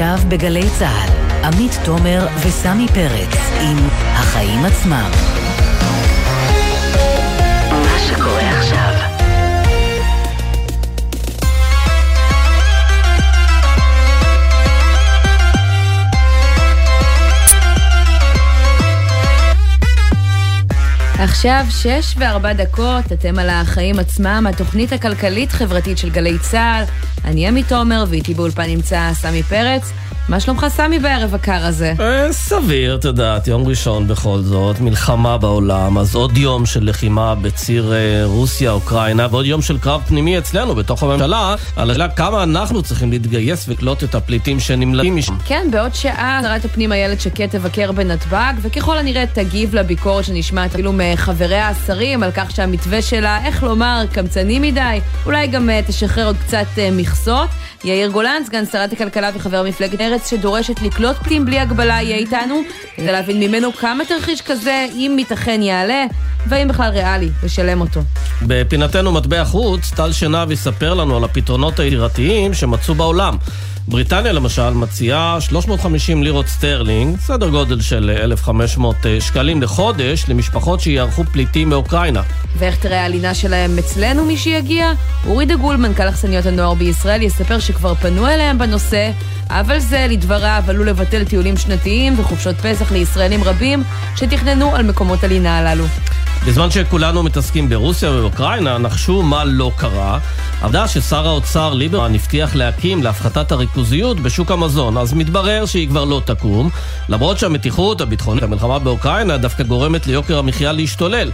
עכשיו בגלי צה"ל, עמית תומר וסמי פרץ עם החיים עצמם. עכשיו שש וארבע דקות, אתם על החיים עצמם, התוכנית הכלכלית-חברתית של גלי צה"ל. אני עמית תומר, ואיתי באולפן נמצא סמי פרץ. מה שלומך סמי בערב הקר הזה? אה, סביר, את יודעת, יום ראשון בכל זאת, מלחמה בעולם, אז עוד יום של לחימה בציר אה, רוסיה, אוקראינה, ועוד יום של קרב פנימי אצלנו, בתוך הממשלה, על השאלה כמה אנחנו צריכים להתגייס ולקלוט את הפליטים שנמלטים משם. כן, בעוד שעה שרת הפנים איילת שקד תבקר בנתב"ג, וככל הנראה תגיב לביקורת שנשמעת אפילו מחבריה השרים על כך שהמתווה שלה, איך לומר, קמצני מדי, אולי גם אה, תשחרר עוד קצת מכסות. יאיר גולן, סגן שרת הכלכלה וחבר מפלגת מרצ, שדורשת לקלוט פליטים בלי הגבלה, יהיה איתנו, כדי להבין ממנו כמה תרחיש כזה, אם ייתכן יעלה, והאם בכלל ריאלי לשלם אותו. בפינתנו מטבע חוץ, טל שנהב יספר לנו על הפתרונות היצירתיים שמצאו בעולם. בריטניה למשל מציעה 350 לירות סטרלינג, סדר גודל של 1,500 אה, שקלים לחודש, למשפחות שיארחו פליטים מאוקראינה. ואיך תראה הלינה שלהם אצלנו מי שיגיע? אורי דגול, מנכ"ל אכסניות הנוער בישראל, יספר שכבר פנו אליהם בנושא, אבל זה, לדבריו, עלול לבטל טיולים שנתיים וחופשות פסח לישראלים רבים שתכננו על מקומות הלינה הללו. בזמן שכולנו מתעסקים ברוסיה ובאוקראינה, נחשו מה לא קרה. עבדה ששר האוצר ליברמן הבטיח להקים להפחתת הריכוזיות בשוק המזון, אז מתברר שהיא כבר לא תקום, למרות שהמתיחות הביטחונית, המלחמה באוקראינה, דווקא גורמת ליוקר המחיה להשתולל.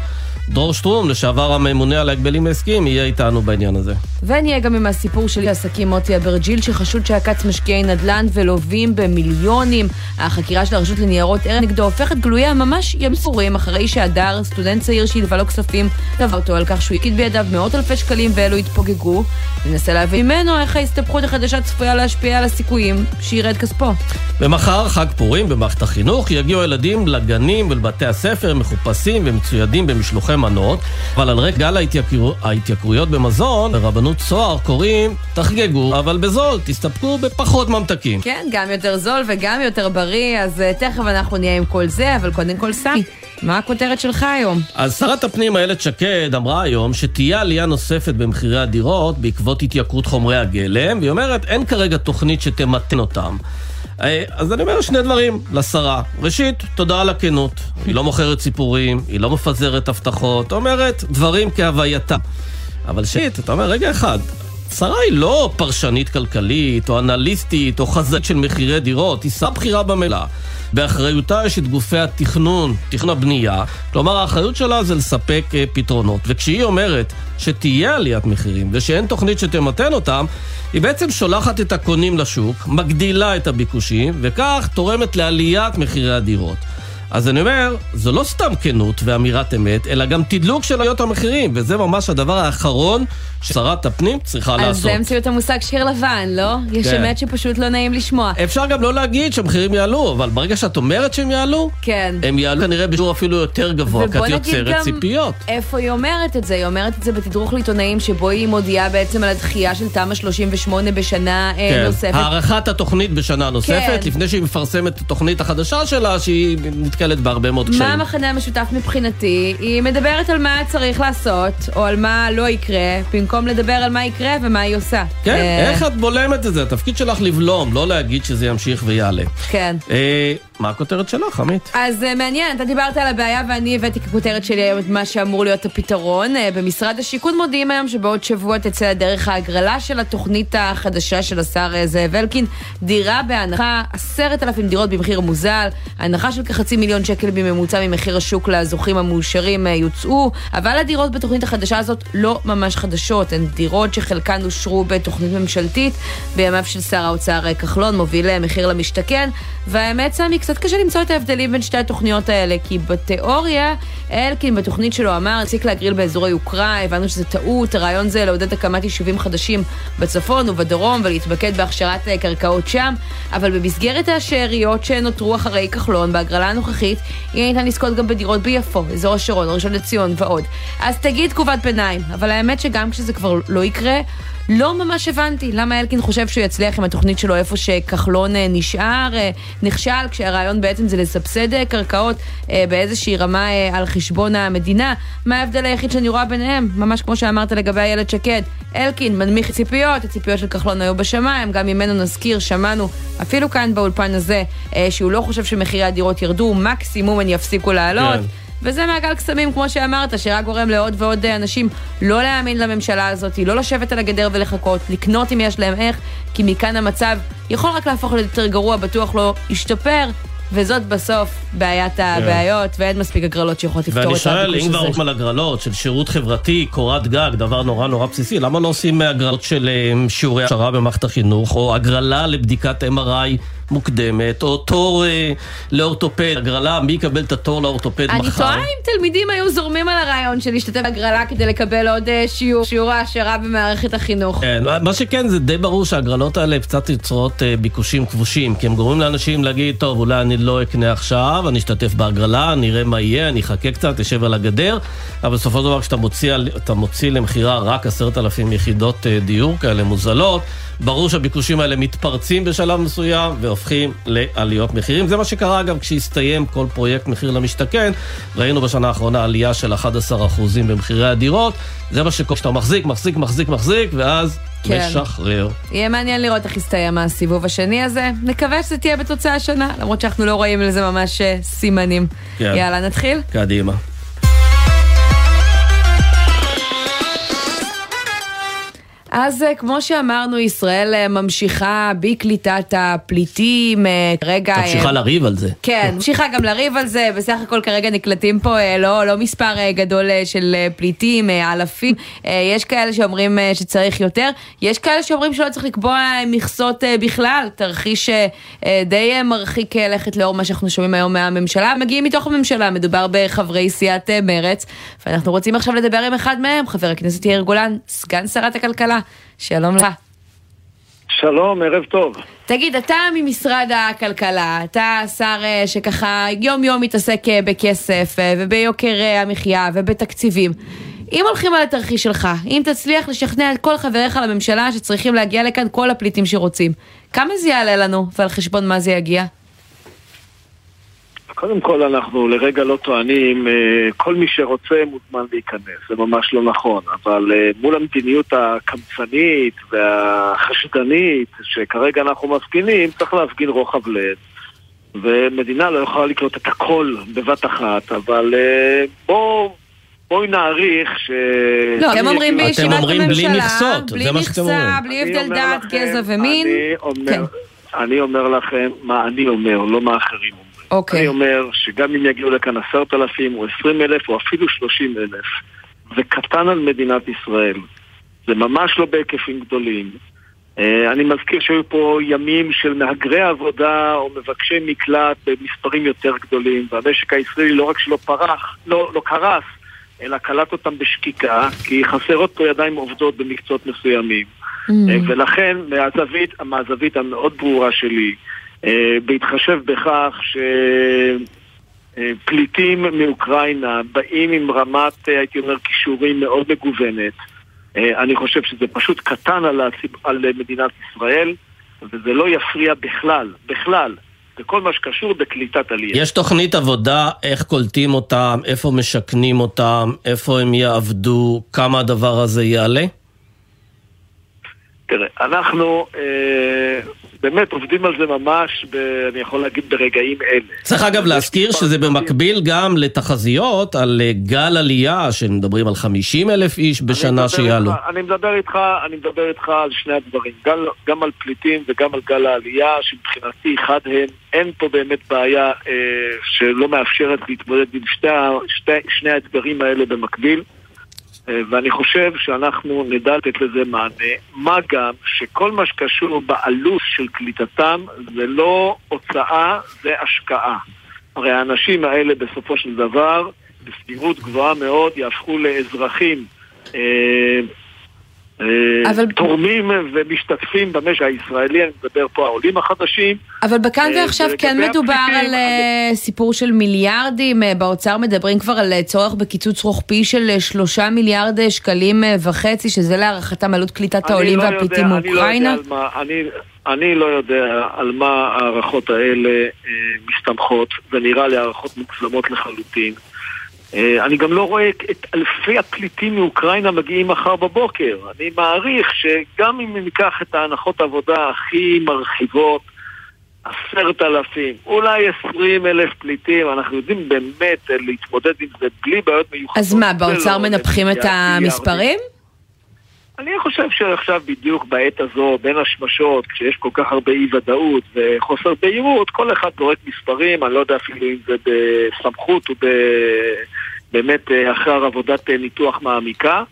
דרור שטרום, לשעבר הממונה על ההגבלים העסקיים, יהיה איתנו בעניין הזה. ונהיה גם עם הסיפור של עסקים מוטי אברג'יל, שחשוד שעקץ משקיעי נדל"ן ולווים במיליונים. החקירה של הרשות לניירות ערך נגדו הופכת גלויה ממש ים ספורים, אחרי שהדר, סטודנט צעיר שהלווה לו כספים, תבע אותו על כך שהוא הפקיד בידיו מאות אלפי שקלים ואלו התפוגגו. ננסה להבין ממנו איך ההסתבכות החדשה צפויה להשפיע על הסיכויים שירד כספו. ומחר, חג פורים במערכת החינוך, יגיעו הילדים לגנים ולבתי הספר מחופשים ומצוידים במשלוחי מנות, אבל על רקע גל ההתייקר... ההתייקרויות במזון, ברבנות צוהר קוראים, תחגגו, אבל בזול, תסתפקו בפחות ממתקים. כן, גם יותר זול וגם יותר בריא, אז uh, תכף אנחנו נהיה עם כל זה, אבל קודם כל סמי. מה הכותרת שלך היום? אז שרת הפנים איילת שקד אמרה היום שתהיה עלייה נוספת במחירי הדירות בעקבות התייקרות חומרי הגלם, והיא אומרת, אין כרגע תוכנית שתמתן אותם. אה, אז אני אומר שני דברים לשרה. ראשית, תודה על הכנות. היא לא מוכרת סיפורים, היא לא מפזרת הבטחות, אומרת דברים כהווייתם. אבל שיט, אתה אומר, רגע אחד, שרה היא לא פרשנית כלכלית, או אנליסטית, או חזק של מחירי דירות, היא שרה בכירה במילה. באחריותה יש את גופי התכנון, תכנון הבנייה, כלומר האחריות שלה זה לספק uh, פתרונות. וכשהיא אומרת שתהיה עליית מחירים ושאין תוכנית שתמתן אותם, היא בעצם שולחת את הקונים לשוק, מגדילה את הביקושים, וכך תורמת לעליית מחירי הדירות. אז אני אומר, זו לא סתם כנות ואמירת אמת, אלא גם תדלוק של עליות המחירים, וזה ממש הדבר האחרון ששרת הפנים צריכה אז לעשות. אז זה המציאות המושג שיר לבן, לא? כן. יש אמת שפשוט לא נעים לשמוע. אפשר גם לא להגיד שהמחירים יעלו, אבל ברגע שאת אומרת שהם יעלו, כן. הם יעלו כנראה בשיעור אפילו יותר גבוה, כי את יוצרת ציפיות. איפה היא אומרת את זה? היא אומרת את זה בתדרוך לעיתונאים, שבו היא מודיעה בעצם על הדחייה של תמ"א 38 בשנה אה, כן. נוספת. הארכת התוכנית בשנה נוספת, כן. לפני שהיא מפרסמת את התוכנית החדשה שלה, שהיא נתקלת בהרבה מאוד קשיים. מה המחנה המשותף מבחינתי? היא מדברת על מה צריך לעשות, או על מה לא יקרה, במקום לדבר על מה יקרה ומה היא עושה. כן, אה, איך את בולמת את זה? התפקיד שלך לבלום, לא להגיד שזה ימשיך ויעלה. כן. אה, מה הכותרת שלך, עמית? אז uh, מעניין, אתה דיברת על הבעיה ואני הבאתי ככותרת שלי היום את מה שאמור להיות הפתרון. Uh, במשרד השיכון מודיעים היום שבעוד שבוע תצא לדרך ההגרלה של התוכנית החדשה של השר uh, זאב אלקין. דירה בהנחה, עשרת אלפים דירות במחיר מוזל, הנחה של כחצי מיליון שקל בממוצע ממחיר השוק לזוכים המאושרים uh, יוצאו, אבל הדירות בתוכנית החדשה הזאת לא ממש חדשות, הן דירות שחלקן אושרו בתוכנית ממשלתית בימיו של שר האוצר כחלון, מוביל מחיר למשתכן, והאמת סמי קצת קשה למצוא את ההבדלים בין שתי התוכניות האלה, כי בתיאוריה, אלקין בתוכנית שלו אמר, הפסיק להגריל באזורי יוקרה, הבנו שזה טעות, הרעיון זה לעודד הקמת יישובים חדשים בצפון ובדרום ולהתמקד בהכשרת אה, קרקעות שם, אבל במסגרת השאריות שנותרו אחרי כחלון בהגרלה הנוכחית, יהיה ניתן לזכות גם בדירות ביפו, אזור השרון, ראשון לציון ועוד. אז תגיד תגובת ביניים, אבל האמת שגם כשזה כבר לא יקרה, לא ממש הבנתי למה אלקין חושב שהוא יצליח עם התוכנית שלו איפה שכחלון אה, נשאר, אה, נכשל, כשהרעיון בעצם זה לסבסד אה, קרקעות באיזושהי רמה על חשבון המדינה. מה ההבדל היחיד שאני רואה ביניהם? ממש כמו שאמרת לגבי איילת שקד. אלקין מנמיך ציפיות, הציפיות של כחלון היו בשמיים, גם ממנו נזכיר, שמענו, אפילו כאן באולפן הזה, שהוא לא חושב שמחירי הדירות ירדו, מקסימום הן יפסיקו לעלות. כן. וזה מעגל קסמים, כמו שאמרת, שרק גורם לעוד ועוד אנשים לא להאמין לממשלה הזאת, לא לשבת על הגדר ולחכות, לקנות אם יש להם איך, כי מכאן המצב יכול רק להפוך ליותר גרוע, בטוח לא ישתפר. וזאת בסוף בעיית כן. הבעיות, ואין מספיק הגרלות שיכולות לפתור את הביקוש הזה. ואני שואל, אם כבר על הגרלות של שירות חברתי, קורת גג, דבר נורא נורא בסיסי, למה לא עושים הגרלות של אה, שיעורי העשרה במערכת החינוך, או הגרלה לבדיקת MRI מוקדמת, או תור אה, לאורתופד, הגרלה, מי יקבל את התור לאורתופד אני מחר? אני תוהה אם תלמידים היו זורמים על הרעיון של להשתתף בהגרלה כדי לקבל עוד אה, שיעור, שיעור העשרה במערכת החינוך. כן, מה שכן, זה די ברור שההגרלות האלה קצת יוצרות אה, ביקושים כבושים, כי הם גורמים לאנשים להגיד, טוב, אולי אני לא אקנה עכשיו, אני אשתתף בהגרלה, נראה מה יהיה, אני אחכה קצת, אשב על הגדר, אבל בסופו של דבר כשאתה מוציא, מוציא למכירה רק עשרת אלפים יחידות אה, דיור כאלה מוזלות, ברור שהביקושים האלה מתפרצים בשלב מסוים והופכים לעליות מחירים. זה מה שקרה אגב כשהסתיים כל פרויקט מחיר למשתכן. ראינו בשנה האחרונה עלייה של 11% במחירי הדירות. זה מה שקורה כשאתה מחזיק, מחזיק, מחזיק, מחזיק, ואז כן. משחרר. יהיה מעניין לראות איך יסתיים הסיבוב השני הזה. נקווה שזה תהיה בתוצאה שונה, למרות שאנחנו לא רואים לזה ממש אה, סימנים. כן. יאללה, נתחיל? קדימה. אז אה, כמו שאמרנו, ישראל אה, ממשיכה בקליטת הפליטים. אה, כרגע... ממשיכה לריב על זה. כן, ממשיכה גם לריב על זה. בסך הכל כרגע נקלטים פה לא, לא מספר גדול של פליטים, אלפים. יש כאלה שאומרים שצריך יותר. יש כאלה שאומרים שלא צריך לקבוע מכסות בכלל. תרחיש די מרחיק לכת לאור מה שאנחנו שומעים היום מהממשלה. מגיעים מתוך הממשלה, מדובר בחברי סיעת מרצ. ואנחנו רוצים עכשיו לדבר עם אחד מהם, חבר הכנסת יאיר גולן, סגן שרת הכלכלה. שלום לך. שלום, ערב טוב. תגיד, אתה ממשרד הכלכלה, אתה שר אה, שככה יום יום מתעסק אה, בכסף אה, וביוקר המחיה ובתקציבים. אם הולכים על התרחיש שלך, אם תצליח לשכנע את כל חבריך לממשלה שצריכים להגיע לכאן כל הפליטים שרוצים, כמה זה יעלה לנו ועל חשבון מה זה יגיע? קודם כל אנחנו לרגע לא טוענים, אה, כל מי שרוצה מוזמן להיכנס, זה ממש לא נכון, אבל אה, מול המדיניות הקמצנית והחשדנית שכרגע אנחנו מפגינים, צריך להפגין רוחב לב. ומדינה לא יכולה לקלוט את הכל בבת אחת, אבל אה, בואו... בואי נעריך ש... לא, אתם אומרים בישיבת הממשלה, בלי מכסות, בלי מכסה, בלי הבדל דת, גזע ומין. אני אומר, כן. אני אומר לכם מה אני אומר, לא מה אחרים אומרים. אוקיי. אני אומר שגם אם יגיעו לכאן עשרת אלפים או עשרים אלף או אפילו שלושים אלף, זה קטן על מדינת ישראל. זה ממש לא בהיקפים גדולים. Uh, אני מזכיר שהיו פה ימים של מהגרי עבודה או מבקשי מקלט במספרים יותר גדולים, והמשק הישראלי לא רק שלא פרח, לא, לא קרס, אלא קלט אותם בשקיקה, כי חסרות פה ידיים עובדות במקצועות מסוימים. Mm. Uh, ולכן, מהזווית, מהזווית המאוד ברורה שלי, אה, בהתחשב בכך שפליטים מאוקראינה באים עם רמת, אה, הייתי אומר, כישורים מאוד מגוונת. אה, אני חושב שזה פשוט קטן על, הציב... על מדינת ישראל, וזה לא יפריע בכלל, בכלל, בכל מה שקשור בקליטת עלייה. יש תוכנית עבודה, איך קולטים אותם, איפה משכנים אותם, איפה הם יעבדו, כמה הדבר הזה יעלה? תראה, אנחנו אה, באמת עובדים על זה ממש, ב, אני יכול להגיד, ברגעים אלה. צריך אגב להזכיר שזה במקביל גם לתחזיות על אה, גל עלייה, שמדברים על 50 אלף איש בשנה שיעלו. אני מדבר איתך, אני מדבר איתך על שני הדברים, גל, גם על פליטים וגם על גל העלייה, שמבחינתי אחד הם, אין פה באמת בעיה אה, שלא מאפשרת להתמודד עם שתי, שתי, שני האתגרים האלה במקביל. אה, ואני חושב שאנחנו נדע לתת לזה מענה, מה גם שכל מה שקשור בעלות של קליטתם זה לא הוצאה, זה השקעה. הרי האנשים האלה בסופו של דבר, בסבירות גבוהה מאוד, יהפכו לאזרחים אה, אה, אבל- תורמים ומשתתפים במשק הישראלי, אני מדבר פה העולים החדשים. אבל בכאן אה, ועכשיו כן מדובר הפליטים, על אה, סיפור של מיליארדים, אה, באוצר מדברים כבר על אה, צורך בקיצוץ רוחבי של אה, שלושה מיליארד אה, שקלים אה, וחצי, שזה להערכתם עלות קליטת אני העולים לא והפליטים אני לא מאוקראינה. אני- אני לא יודע על מה ההערכות האלה אה, מסתמכות, זה נראה לי הערכות מוגזמות לחלוטין. אה, אני גם לא רואה את אלפי הפליטים מאוקראינה מגיעים מחר בבוקר. אני מעריך שגם אם ניקח את ההנחות עבודה הכי מרחיבות, עשרת אלפים, אולי עשרים אלף פליטים, אנחנו יודעים באמת להתמודד עם זה בלי בעיות מיוחדות. אז מה, זה באוצר לא מנפחים את. המספרים? אני חושב שעכשיו בדיוק בעת הזו, בין השמשות, כשיש כל כך הרבה אי ודאות וחוסר בהירות, כל אחד זורק מספרים, אני לא יודע אפילו אם זה בסמכות או. באמת אה, אחר עבודת אה, ניתוח מעמיקה,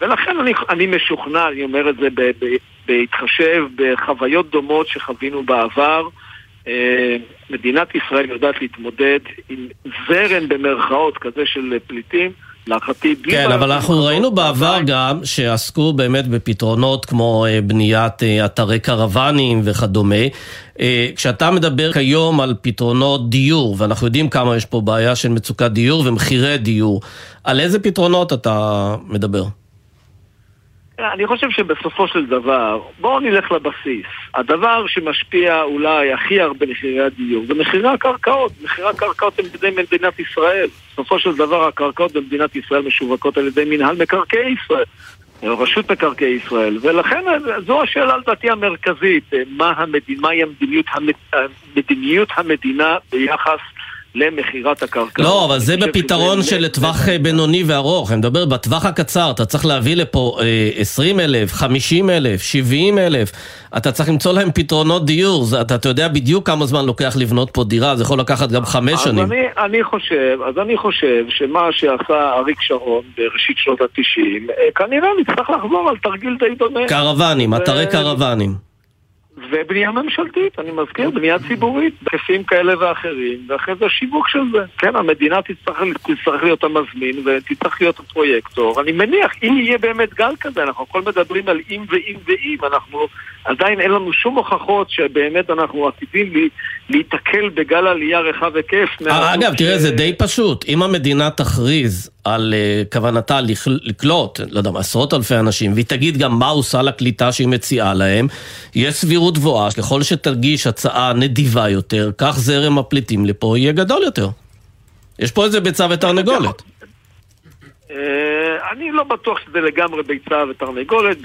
ולכן אני, אני משוכנע, אני אומר את זה ב, ב, בהתחשב בחוויות דומות שחווינו בעבר. אה, מדינת ישראל יודעת להתמודד עם זרם במרכאות כזה של פליטים. להערכתי, בלי כן, אבל אנחנו. ראינו בעבר. גם שעסקו באמת בפתרונות כמו אה, בניית אה, אתרי קרוונים וכדומה. אה, כשאתה מדבר כיום על פתרונות דיור, ואנחנו יודעים כמה יש פה בעיה של מצוקת דיור ומחירי דיור, על איזה פתרונות אתה מדבר? אני חושב שבסופו של דבר, בואו נלך לבסיס. הדבר שמשפיע אולי הכי הרבה מחירי הדיור זה מחירי הקרקעות. מחירי הקרקעות הם בידי מדינת ישראל. בסופו של דבר הקרקעות במדינת ישראל משווקות על ידי מינהל מקרקעי ישראל. רשות מקרקעי ישראל, ולכן זו השאלה לדעתי המרכזית, מה המדינה, מהי המדיניות, המד- מדיניות המדינה ביחס למכירת הקרקעות. לא, אבל זה בפתרון של לטווח אה, בינוני וארוך. אני מדבר בטווח הקצר, אתה צריך להביא לפה אה, 20 אלף, 50 אלף, 70 אלף. אתה צריך למצוא להם פתרונות דיור. אתה, אתה יודע בדיוק כמה זמן לוקח לבנות פה דירה, זה יכול לקחת גם חמש אז שנים. אני, אני חושב, אז אני חושב שמה שעשה אריק שרון בראשית שנות התשעים, אה, כנראה נצטרך לחזור על תרגיל די דומה. קרוונים, ו- אתרי קרוונים. ובנייה ממשלתית, אני מזכיר, בנייה ציבורית, בהיקפים כאלה ואחרים, ואחרי זה שיווק של זה. כן, המדינה תצטרך, תצטרך להיות המזמין ותצטרך להיות הפרויקטור. אני מניח, אם יהיה באמת גל כזה, אנחנו הכל מדברים על אם ואם ואם, אנחנו עדיין אין לנו שום הוכחות שבאמת אנחנו עתידים להיתקל בגל עלייה רחב היקף. אה, אגב, ש- תראה, זה די פשוט. אם המדינה תכריז על uh, כוונתה לקלוט, לא יודע, עשרות אלפי אנשים, והיא תגיד גם מה עושה לקליטה שהיא מציעה להם, יש סבירות גבוהה שככל שתגיש הצעה נדיבה יותר, כך זרם הפליטים לפה יהיה גדול יותר. יש פה איזה ביצה ותרנגולת. אה, אני לא בטוח שזה לגמרי ביצה ותרנגולת,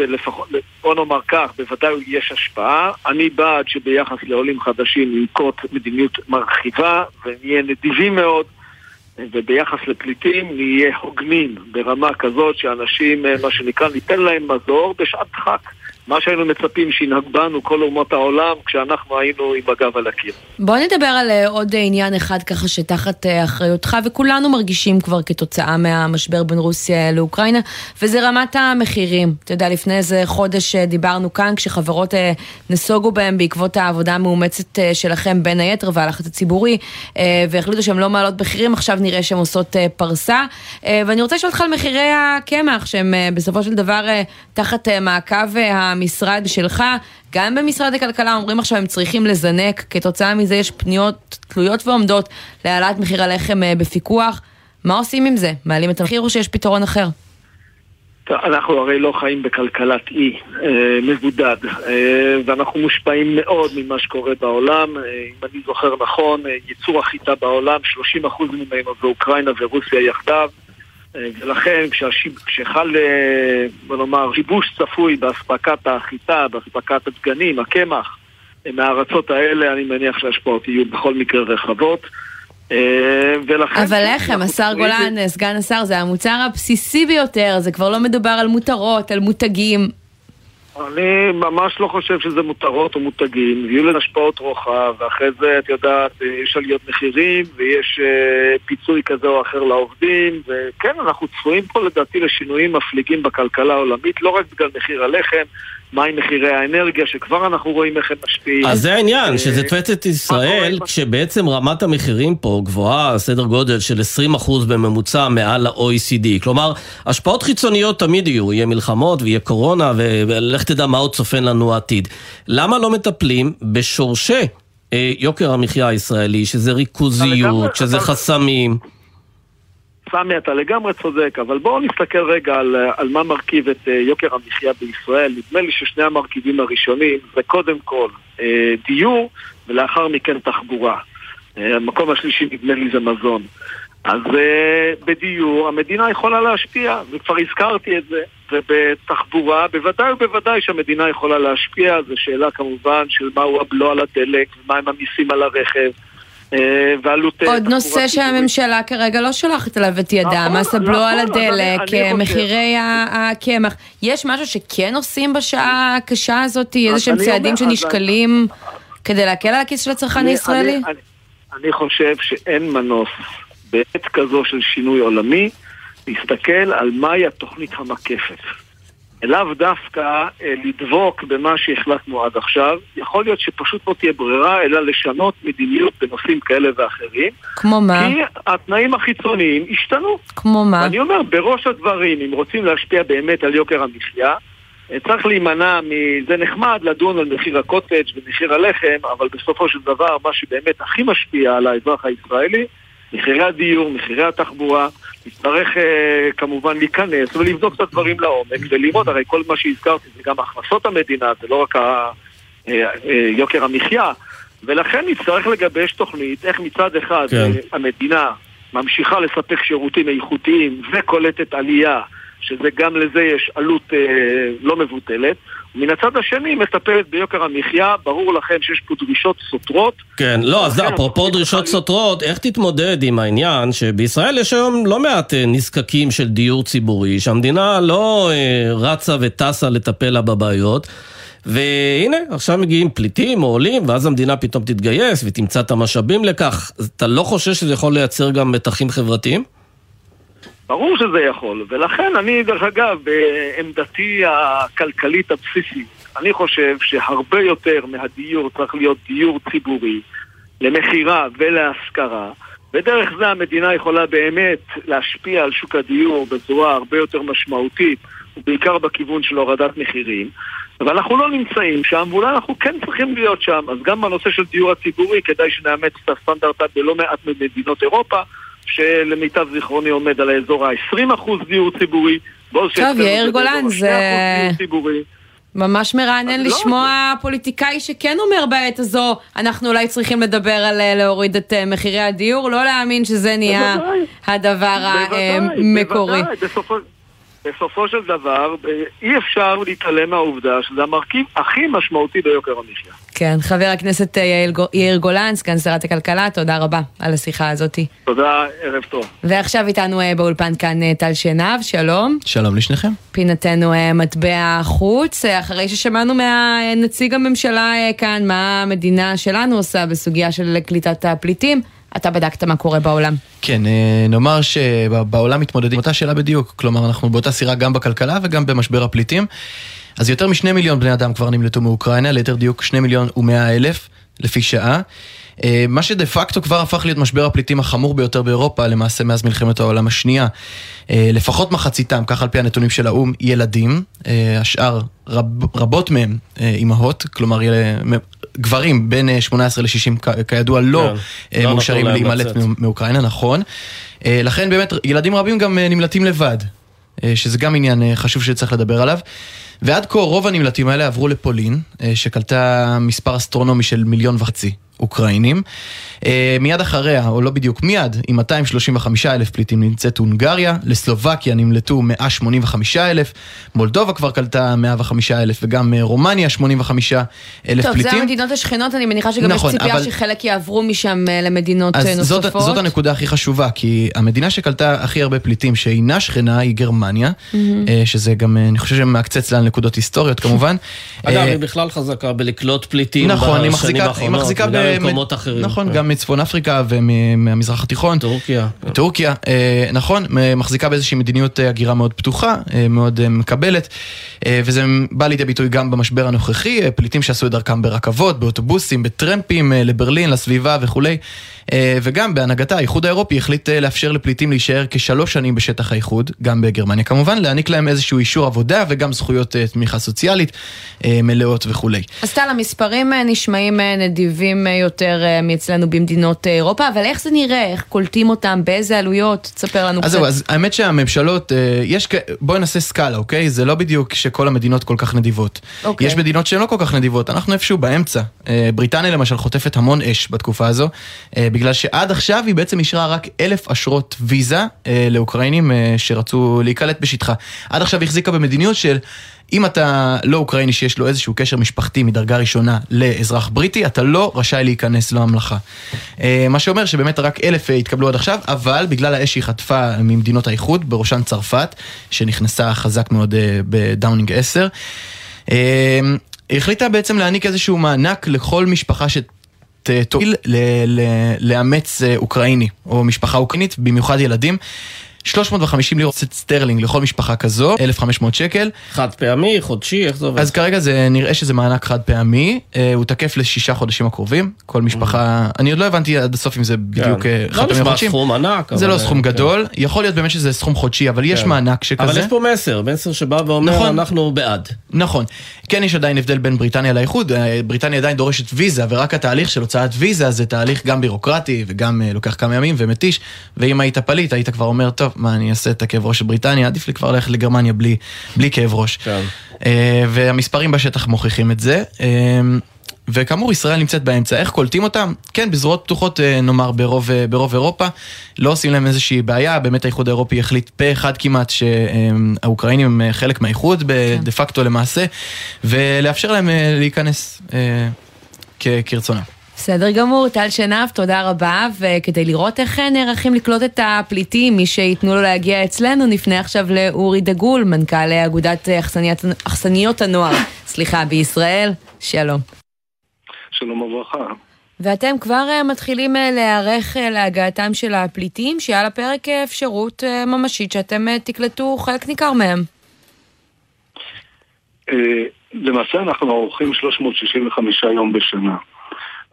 בוא נאמר כך, בוודאי יש השפעה. אני בעד שביחס לעולים חדשים ננקוט מדיניות מרחיבה ונהיה נדיבים מאוד, וביחס לפליטים נהיה הוגנים ברמה כזאת שאנשים, אה, מה שנקרא, ניתן להם מזור בשעת דחק. מה שהיינו מצפים שינהג בנו כל אומות העולם כשאנחנו היינו עם הגב על הקיר. בוא נדבר על אה, עוד עניין אחד ככה שתחת אה, אחריותך, וכולנו מרגישים כבר כתוצאה מהמשבר בין רוסיה לאוקראינה, וזה רמת המחירים. אתה יודע, לפני איזה חודש אה, דיברנו כאן, כשחברות נסוגו בהם בעקבות העבודה המאומצת שלכם בין היתר והלחץ הציבורי, והחליטו שהן לא מעלות מחירים, עכשיו נראה שהן עושות פרסה. ואני רוצה לשאול אותך על מחירי הקמח, שהם בסופו של דבר תחת מעקב המשרד שלך. גם במשרד הכלכלה אומרים עכשיו הם צריכים לזנק, כתוצאה מזה יש פניות תלויות ועומדות להעלאת מחיר הלחם אה, בפיקוח. מה עושים עם זה? מעלים את המחיר או שיש פתרון אחר? אנחנו הרי לא חיים בכלכלת אי אה, מבודד, אה, ואנחנו מושפעים מאוד ממה שקורה בעולם. אם אני זוכר נכון, ייצור החיטה בעולם, 30% ממנו זה אוקראינה ורוסיה יחדיו. אה, ולכן כשהשיב, כשחל, אה, בוא נאמר, שיבוש צפוי באספקת החיטה, באספקת הדגנים, הקמח, אה, מהארצות האלה, אני מניח שההשפעות יהיו בכל מקרה רחבות. ולכן... אבל לחם, השר גולן, סגן השר, זה המוצר הבסיסי ביותר, זה כבר לא מדובר על מותרות, על מותגים. אני ממש לא חושב שזה מותרות או מותגים, יהיו לזה השפעות רוחב, ואחרי זה, את יודעת, יש עליות מחירים, ויש uh, פיצוי כזה או אחר לעובדים, וכן, אנחנו צפויים פה לדעתי לשינויים מפליגים בכלכלה העולמית, לא רק בגלל מחיר הלחם, מהם מחירי האנרגיה, שכבר אנחנו רואים איך הם משפיעים. אז זה העניין, אה, שתופסת ישראל, קורה? כשבעצם רמת המחירים פה גבוהה, סדר גודל של 20% בממוצע מעל ה-OECD. כלומר, השפעות חיצוניות תמיד יהיו, יהיה מלחמות ויהיה קורונה, ולך תדע מה עוד צופן לנו העתיד. למה לא מטפלים בשורשי אה, יוקר המחיה הישראלי, שזה ריכוזיות, שזה חסמים? סמי, אתה לגמרי צודק, אבל בואו נסתכל רגע על, על מה מרכיב את אה, יוקר המחיה בישראל. נדמה לי ששני המרכיבים הראשונים זה קודם כל אה, דיור, ולאחר מכן תחבורה. אה, המקום השלישי נדמה לי זה מזון. אז בדיור המדינה יכולה להשפיע, וכבר הזכרתי את זה, ובתחבורה בוודאי ובוודאי שהמדינה יכולה להשפיע, זו שאלה כמובן של מהו הבלו על הדלק, ומהם המיסים על הרכב. אה, ועלות אה, עוד נושא. שהממשלה כרגע לא שולחת אליו את ידה, נכון, מס הבלו על נכון, הדלק, חושב- מחירי הקמח. יש משהו שכן עושים בשעה הקשה הזאת? איזה שהם צעדים שנשקלים כדי להקל על הכיס של הצרכן הישראלי? אני חושב שאין מנוס בעת כזו של שינוי עולמי להסתכל על מהי התוכנית המקפת. לאו דווקא אה, לדבוק במה שהחלטנו עד עכשיו, יכול להיות שפשוט לא תהיה ברירה, אלא לשנות מדיניות בנושאים כאלה ואחרים, כמו מה? כי התנאים החיצוניים השתנו. כמו מה? ואני אומר, בראש הדברים, אם רוצים להשפיע באמת על יוקר המחיה, אה, צריך להימנע מ... זה נחמד לדון על מחיר הקוטג' ומחיר הלחם, אבל בסופו של דבר, מה שבאמת הכי משפיע על האזרח הישראלי, מחירי הדיור, מחירי התחבורה, נצטרך אה, כמובן להיכנס ולבדוק את הדברים לעומק ולראות, הרי כל מה שהזכרתי זה גם הכנסות המדינה, זה לא רק ה... אה, אה, יוקר המחיה, ולכן נצטרך לגבש תוכנית איך מצד אחד כן. אה, המדינה ממשיכה לספק שירותים איכותיים וקולטת עלייה, שזה גם לזה יש עלות אה, לא מבוטלת, ומן הצד השני מטפלת ביוקר המחיה, ברור לכם שיש פה דרישות סותרות. כן, לא, אז אפרופו דרישות סותרות, איך תתמודד עם העניין שבישראל יש היום לא מעט אה, נזקקים של דיור ציבורי, שהמדינה לא אה, רצה וטסה לטפל לה בבעיות, והנה, עכשיו מגיעים פליטים או עולים, ואז המדינה פתאום תתגייס ותמצא את המשאבים לכך. אתה לא חושש שזה יכול לייצר גם מתחים חברתיים? ברור שזה יכול, ולכן אני, דרך אגב, בעמדתי הכלכלית הבסיסית, אני חושב שהרבה יותר מהדיור צריך להיות דיור ציבורי, למכירה ולהשכרה, ודרך זה המדינה יכולה באמת להשפיע על שוק הדיור בצורה הרבה יותר משמעותית, ובעיקר בכיוון של הורדת מחירים. אבל אנחנו לא נמצאים שם, ואולי אנחנו כן צריכים להיות שם. אז גם בנושא של דיור הציבורי, כדאי שנאמץ את הסטנדרט בלא מעט ממדינות אירופה, שלמיטב זיכרוני עומד על האזור ה-20% דיור ציבורי. שאצלנו יאיר גולן, זה- ה- 2% דיור ציבורי. ממש מרענן לא, לשמוע פוליטיקאי שכן אומר בעת הזו, אנחנו אולי צריכים לדבר על אה, להוריד את אה, מחירי הדיור, לא להאמין שזה נהיה בוודאי. הדבר בוודאי, המקורי. בוודאי, בסופו, בסופו של דבר, אה, אי אפשר להתעלם מהעובדה שזה המרכיב הכי משמעותי ביוקר המחיה. כן, חבר הכנסת אה, יאיר גולן, סגן שרת הכלכלה, תודה רבה על השיחה הזאת. תודה, ערב טוב. ועכשיו איתנו אה, באולפן כאן טל שנהב, שלום. שלום לשניכם. פינתנו מטבע החוץ, אה, אחרי ששמענו מהנציג הממשלה כאן מה המדינה שלנו עושה בסוגיה של קליטת הפליטים, אתה בדקת מה קורה בעולם. כן, אה, נאמר שבעולם מתמודדים אותה שאלה בדיוק, כלומר אנחנו באותה סירה גם בכלכלה וגם במשבר הפליטים. אז יותר משני מיליון בני אדם כבר נמלטו מאוקראינה, ליתר דיוק שני מיליון ומאה אלף לפי שעה. אה, מה שדה פקטו כבר הפך להיות משבר הפליטים החמור ביותר באירופה, למעשה מאז מלחמת העולם השנייה. אה, לפחות מחציתם, כך על פי הנתונים של האו"ם, ילדים, השאר רב, רבות מהם אימהות, כלומר גברים בין אה, 18 ל-60 כידוע לא כן, אה, לא מאושרים להם להימלט מאוקראינה, נכון. אה, לכן באמת ילדים רבים גם אה, נמלטים לבד, אה, שזה גם עניין אה, חשוב שצריך לדבר עליו. ועד כה רוב הנמלטים האלה עברו לפולין, אה, שקלטה מספר אסטרונומי של מיליון וחצי אוקראינים. אה, מיד אחריה, או לא בדיוק מיד, עם 235 אלף פליטים נמצאת הונגריה, לסלובקיה נמלטו 185 אלף, מולדובה כבר קלטה 105 אלף, וגם אה, רומניה 85 אלף טוב, פליטים. זה המדינות השכנות, אני מניחה שגם נכון, יש ציפייה אבל- שחלק יעברו משם אה, למדינות אז אה, זאת, נוספות. זאת הנקודה הכי חשובה, כי המדינה שקלטה הכי הרבה פליטים שאינה שכנה היא גרמניה, אה, שזה גם, אני חושב שמעקצץ לה נקודות היסטוריות כמובן. אגב, היא בכלל חזקה בלקלוט פליטים נכון, בשנים האחרונות, וגם ממקומות אחרים. נכון, כן. גם מצפון אפריקה ומהמזרח התיכון. טורקיה. טורקיה, אה, נכון, מחזיקה באיזושהי מדיניות אה, הגירה מאוד פתוחה, אה, מאוד מקבלת, וזה בא לידי ביטוי גם במשבר הנוכחי, פליטים שעשו את דרכם ברכבות, באוטובוסים, בטרמפים לברלין, לסביבה וכולי, וגם בהנהגתה, האיחוד האירופי החליט לאפשר לפליטים להישאר כשלוש שנים בשטח האיחוד, גם בגרמניה כמובן, להעניק להם איזשהו אישור עבודה וגם זכויות תמיכה סוציאלית מלאות וכולי. אז טל, המספרים נשמעים נדיבים יותר מאצלנו במדינות אה, אירופה, אבל איך זה נראה? איך קולטים אותם? באיזה עלויות? תספר לנו אז קצת. זהו, אז האמת שהממשלות, אה, יש, כ- בואי נעשה סקאלה, אוקיי? זה לא בדיוק שכל המדינות כל כך נדיבות. אוקיי. יש מדינות שהן לא כל כך נדיבות, אנחנו איפשהו באמצע. אה, בריטניה למשל חוטפת המון אש בתקופה הזו, בגלל שעד עכשיו היא בעצם אישרה רק אלף אשרות ויזה לאוקראינים שרצו להיקלט בשטחה. עד עכשיו היא החזיקה במדיניות של... אם אתה לא אוקראיני שיש לו איזשהו קשר משפחתי מדרגה ראשונה לאזרח בריטי, אתה לא רשאי להיכנס לממלכה. אה, מה שאומר שבאמת רק אלף אה, התקבלו עד עכשיו, אבל בגלל האש שהיא חטפה ממדינות האיחוד, בראשן צרפת, שנכנסה חזק מאוד אה, בדאונינג 10, אה, היא החליטה בעצם להעניק איזשהו מענק לכל משפחה ש... תואיל ל- ל- לאמץ אוקראיני, או משפחה אוקראינית, במיוחד ילדים. 350 לירות סטרלינג לכל משפחה כזו, 1,500 שקל. חד פעמי, חודשי, איך זה עובד? אז כרגע זה נראה שזה מענק חד פעמי, אה, הוא תקף לשישה חודשים הקרובים, כל משפחה, אני עוד לא הבנתי עד הסוף אם זה בדיוק אה, לא חד פעמי נשמע חודשים. סכום ענק. זה אבל, לא סכום כן. גדול, יכול להיות באמת שזה סכום חודשי, אבל יש כן. מענק שכזה. אבל יש פה מסר, מסר שבא ואומר, נכון. אנחנו בעד. נכון. כן יש עדיין הבדל בין בריטניה לאיחוד, אה, בריטניה עדיין דורשת ויזה, ורק התהליך של הוצאת ויזה זה תהליך גם בירוקרטי וגם אה, לוקח כמה ימים ומתיש, ואם היית פליט היית כבר אומר, טוב, מה אני אעשה את הכאב ראש של בריטניה, עדיף לי כבר ללכת לגרמניה בלי, בלי כאב ראש. כן. אה, והמספרים בשטח מוכיחים את זה. אה, וכאמור, ישראל נמצאת באמצע. איך קולטים אותם? כן, בזרועות פתוחות, אה, נאמר, ברוב, ברוב אירופה. לא עושים להם איזושהי בעיה, באמת האיחוד האירופי החליט פה אחד כמעט שהאוקראינים הם חלק מהאיחוד, דה פקטו למעשה, ולאפשר להם להיכנס כרצונם. בסדר גמור, טל שנהב, תודה רבה, וכדי לראות איך אה, נערכים לקלוט את הפליטים, מי שייתנו לו להגיע אצלנו, נפנה עכשיו לאורי דגול, מנכ"ל אגודת אה, אכסניות הנוער, סליחה, בישראל, שלום. שלום וברכה. ואתם כבר אה, מתחילים להיערך להגעתם של הפליטים, שעל הפרק אפשרות ממשית שאתם תקלטו חלק ניכר מהם. למעשה אנחנו עורכים 365 יום בשנה.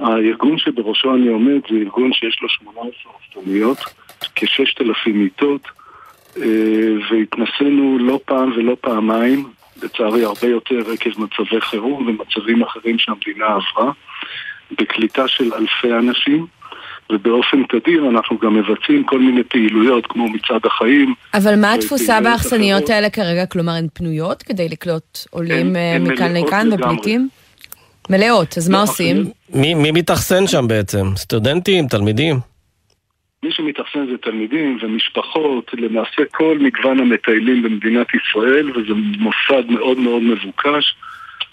הארגון שבראשו אני עומד זה ארגון שיש לו 18 אכסניות, כ-6,000 מיטות, אה, והתנסינו לא פעם ולא פעמיים, לצערי הרבה יותר עקב מצבי חירום ומצבים אחרים שהמדינה עברה, בקליטה של אלפי אנשים. ובאופן תדיר אנחנו גם מבצעים כל מיני פעילויות כמו מצעד החיים. אבל מה התפוסה באכסניות. האלה כרגע? כלומר, הן פנויות כדי לקלוט עולים אה, מכאן לכאן לגמרי. מלאות, אז מה עושים? מי מי מתאכסן שם בעצם? סטודנטים, תלמידים? מי שמתאכסן זה תלמידים ומשפחות, למעשה כל מגוון המטיילים במדינת ישראל, וזה מוסד מאוד מאוד מבוקש,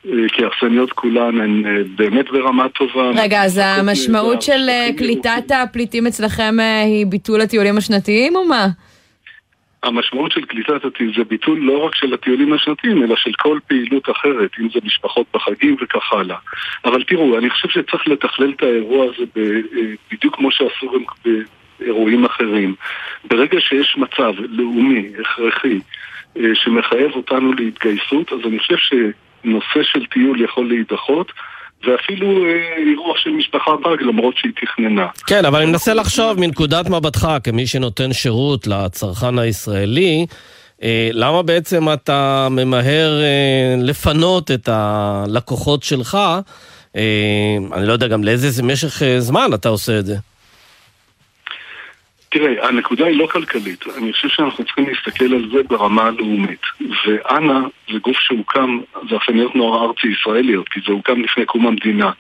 אה, כי האכסניות כולן הן אה, באמת ברמה טובה. רגע, אז המשמעות של אה, שטחים קליטת. הפליטים אצלכם היא ביטול הטיולים השנתיים או מה? המשמעות של קליטת הטיול זה ביטול לא רק של הטיולים השנתיים, אלא של כל פעילות אחרת, אם זה משפחות בחגים וכך הלאה. אבל תראו, אני חושב שצריך לתכלל את האירוע הזה אה, בדיוק כמו שעשו גם באירועים אחרים. ברגע שיש מצב לאומי, הכרחי, אה, שמחייב אותנו להתגייסות, אז אני חושב שנושא של טיול יכול להידחות. ואפילו אה, אירוח של משפחה פג למרות שהיא תכננה. כן, אבל אני מנסה לחשוב מנקודת מבטך, כמי שנותן שירות לצרכן הישראלי, אה, למה בעצם אתה ממהר אה, לפנות את הלקוחות שלך? אני לא יודע גם לאיזה משך זמן אתה עושה את זה. תראה, הנקודה היא לא כלכלית. אני חושב שאנחנו צריכים להסתכל על זה ברמה הלאומית. ואנה זה גוף שהוקם, זה אכסניות נוער ארצי ישראליות, כי זה הוקם לפני קום המדינה.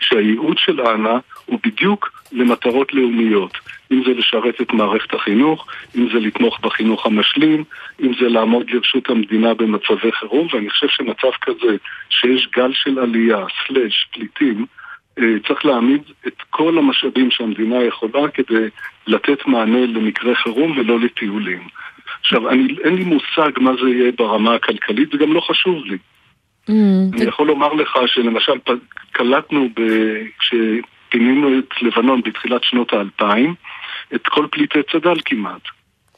שהייעוד של אנה הוא בדיוק למטרות לאומיות. אם זה לשרת את מערכת החינוך, אם זה לתמוך בחינוך המשלים, אם זה לעמוד לרשות המדינה במצבי חירום, ואני חושב שמצב כזה, שיש גל של עלייה, סלאש, פליטים, צריך להעמיד את כל המשאבים שהמדינה יכולה כדי לתת מענה למקרה חירום ולא לטיולים. עכשיו, אני, אין לי מושג מה זה יהיה ברמה הכלכלית, זה גם לא חשוב לי. Mm, אני יכול לומר לך שלמשל קלטנו, ב... פינינו את לבנון בתחילת שנות האלפיים, את כל פליטי צד"ל כמעט.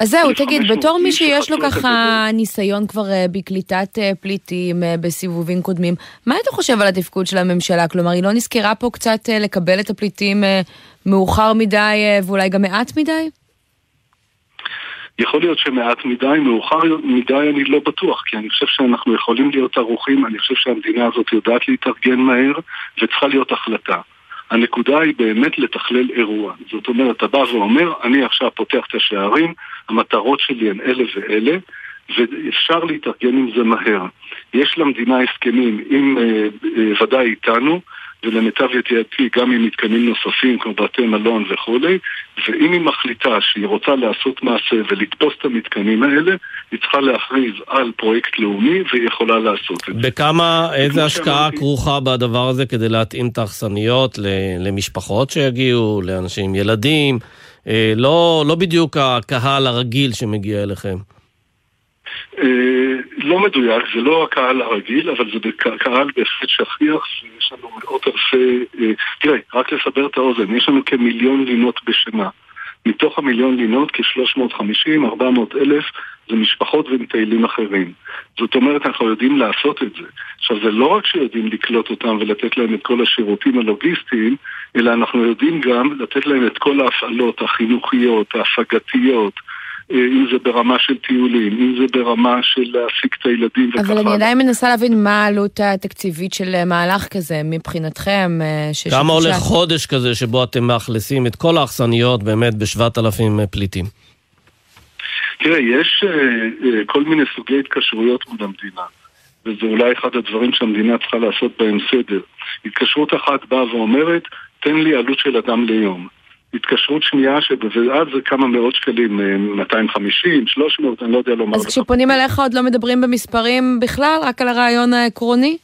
אז זהו, תגיד, בתור מי שיש לו ככה ניסיון כבר אה, בקליטת אה, פליטים אה, בסיבובים קודמים, מה אתה חושב על התפקוד של הממשלה? כלומר, היא לא נזכרה פה קצת לקבל את הפליטים מאוחר מדי ואולי גם מעט מדי? יכול להיות שמעט מדי, מאוחר מדי אני לא בטוח, כי אני חושב שאנחנו יכולים להיות ערוכים, אני חושב שהמדינה הזאת יודעת להתארגן מהר, וצריכה להיות החלטה. הנקודה היא באמת לתכלל אירוע. זאת אומרת, אתה בא ואומר, אני עכשיו פותח את השערים, המטרות שלי הן אלה ואלה, ואפשר להתארגן עם זה מהר. יש למדינה הסכמים עם, אה, אה, ודאי איתנו, ולמיטב ידיעתי גם עם מתקנים נוספים כמו בתי מלון וכולי, ואם היא מחליטה שהיא רוצה לעשות מעשה ולתפוס את המתקנים האלה, היא צריכה להכריז על פרויקט לאומי והיא יכולה לעשות את זה. בכמה, איזה השקעה שאמרתי... כרוכה בדבר הזה כדי להתאים את האכסניות למשפחות שיגיעו, לאנשים עם ילדים? אה, לא, לא בדיוק הקהל הרגיל שמגיע אליכם. אה, לא מדויק, זה לא הקהל הרגיל, אבל זה קהל בהחלט שכיח, ויש לנו מאות אלפי... אה, תראה, רק לסבר את האוזן, יש לנו כמיליון לינות בשנה. מתוך המיליון לינות, כ-350-400 אלף זה משפחות ומטיילים אחרים. זאת אומרת, אנחנו יודעים לעשות את זה. עכשיו, זה לא רק שיודעים לקלוט אותם ולתת להם את כל השירותים הלוגיסטיים, אלא אנחנו יודעים גם לתת להם את כל ההפעלות החינוכיות, ההפגתיות, אם זה ברמה של טיולים, אם זה ברמה של להעסיק את הילדים וככה. אבל אני עדיין מנסה להבין מה העלות התקציבית של אה, מהלך כזה מבחינתכם. אה, כמה עולה חודש כזה שבו אתם מאכלסים את כל האכסניות באמת בשבעת אלפים פליטים? תראה, יש כל מיני סוגי התקשרויות מול המדינה. וזה אולי אחד הדברים שהמדינה צריכה לעשות בהם סדר. התקשרות אחת באה ואומרת, תן לי עלות של אדם ליום. התקשרות שנייה, ואז זה כמה מאות שקלים, 250, אה, 300, אני לא יודע לומר אז כשפונים אליך עוד לא מדברים במספרים בכלל, רק על הרעיון העקרוני?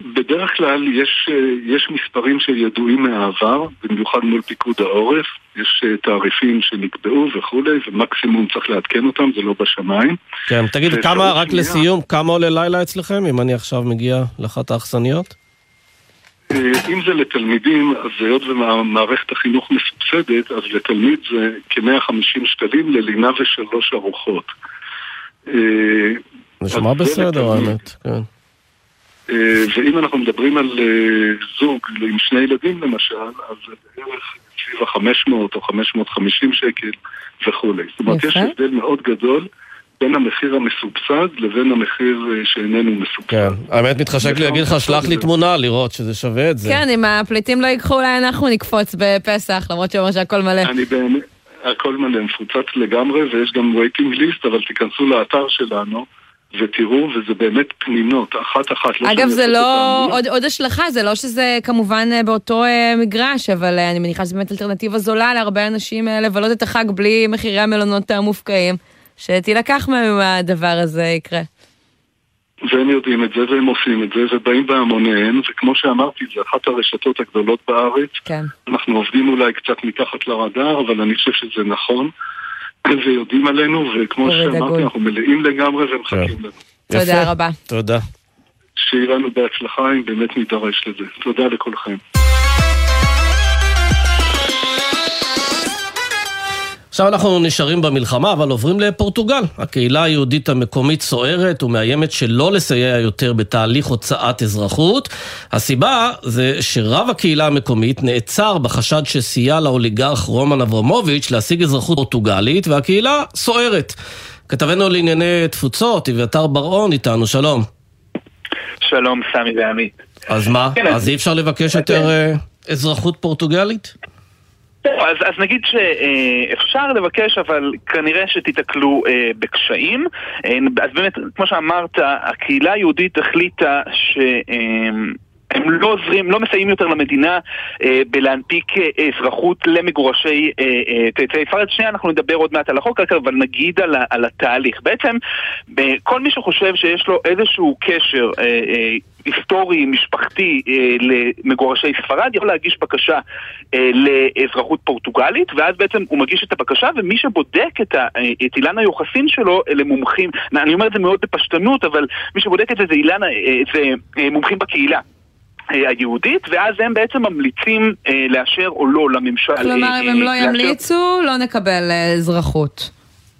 בדרך כלל יש, אה, יש מספרים שידועים מהעבר, במיוחד מול פיקוד העורף, יש אה, תעריפים שנקבעו וכולי, ומקסימום צריך לעדכן אותם, זה לא בשמיים. כן, תגיד, כמה, רק שנייה, לסיום, כמה עולה לילה אצלכם, אם אני עכשיו מגיע לאחת האכסניות? אה, אם זה לתלמידים, אז היות ומערכת החינוך מסובסדת, אז לתלמיד זה כ-150 שקלים ללינה ושלוש ארוחות. אה, נשמע בסדר, האמת, כן. אה, ואם אנחנו מדברים על זוג עם שני ילדים למשל, אז זה בערך סביב ה-500 או 550 שקל וכולי. זאת אומרת, יש הבדל מאוד גדול. בין המחיר המסובסד לבין המחיר אה, שאיננו מסובסד. כן, האמת מתחשק לי להגיד לך, שלח לי תמונה לראות שזה שווה את זה. כן, אם הפליטים לא ייקחו, אולי אנחנו נקפוץ בפסח, למרות שאומר שהכל מלא. אני באמת, הכל מלא, מפוצץ לגמרי, ויש גם waiting list, אבל תיכנסו לאתר שלנו. ותראו, וזה באמת פנינות, אחת-אחת. לא אגב, זה לא, עוד, עוד השלכה, זה לא שזה כמובן אה, באותו אה, מגרש, אבל אני מניחה שזו באמת אלטרנטיבה זולה להרבה אנשים לבלות את החג בלי מחירי המלונות המופקעים. שתילקח מהם אם הדבר הזה יקרה. והם יודעים את זה, והם עושים את זה, ובאים בהמוניהם, וכמו שאמרתי, זה אחת הרשתות הגדולות בארץ. כן. אנחנו עובדים אולי קצת מתחת לרדאר, אבל אני חושב שזה נכון. ויודעים עלינו, וכמו שאמרתי, אנחנו מלאים לגמרי ומחכים כן. לנו. תודה רבה. תודה. שיהיה לנו בהצלחה אם באמת נידרש לזה. תודה לכולכם. עכשיו אנחנו נשארים במלחמה, אבל עוברים לפורטוגל. הקהילה היהודית המקומית סוערת ומאיימת שלא לסייע יותר בתהליך הוצאת אזרחות. הסיבה זה שרב הקהילה המקומית נעצר בחשד שסייע לאוליגרך רומן אברמוביץ' להשיג אזרחות פורטוגלית, והקהילה סוערת. כתבנו לענייני תפוצות, אביתר בר-און איתנו, שלום. שלום, סמי ועמית. אז מה? כן, אז אי אפשר לבקש יותר אה, אזרחות פורטוגלית? אז, אז נגיד שאפשר לבקש, אבל כנראה שתיתקלו אה, בקשיים. אה, אז באמת, כמו שאמרת, הקהילה היהודית החליטה ש... אה, הם לא עוזרים, לא מסייעים יותר למדינה אה, בלהנפיק אה, אזרחות למגורשי צאצאי אה, ספרד. שנייה, אנחנו נדבר עוד מעט על החוק, אבל נגיד על, על התהליך. בעצם, כל מי שחושב שיש לו איזשהו קשר היסטורי, משפחתי, אה, למגורשי ספרד, יכול להגיש בקשה אה, לאזרחות פורטוגלית, ואז בעצם הוא מגיש את הבקשה, ומי שבודק את, ה, אה, את אילן היוחסין שלו, אלה מומחים, אני אומר את זה מאוד בפשטנות, אבל מי שבודק את זה זה אילן, אה, זה אה, מומחים בקהילה. היהודית, ואז הם בעצם ממליצים לאשר או לא לממשל. כלומר, אם הם לא ימליצו, לא נקבל אזרחות.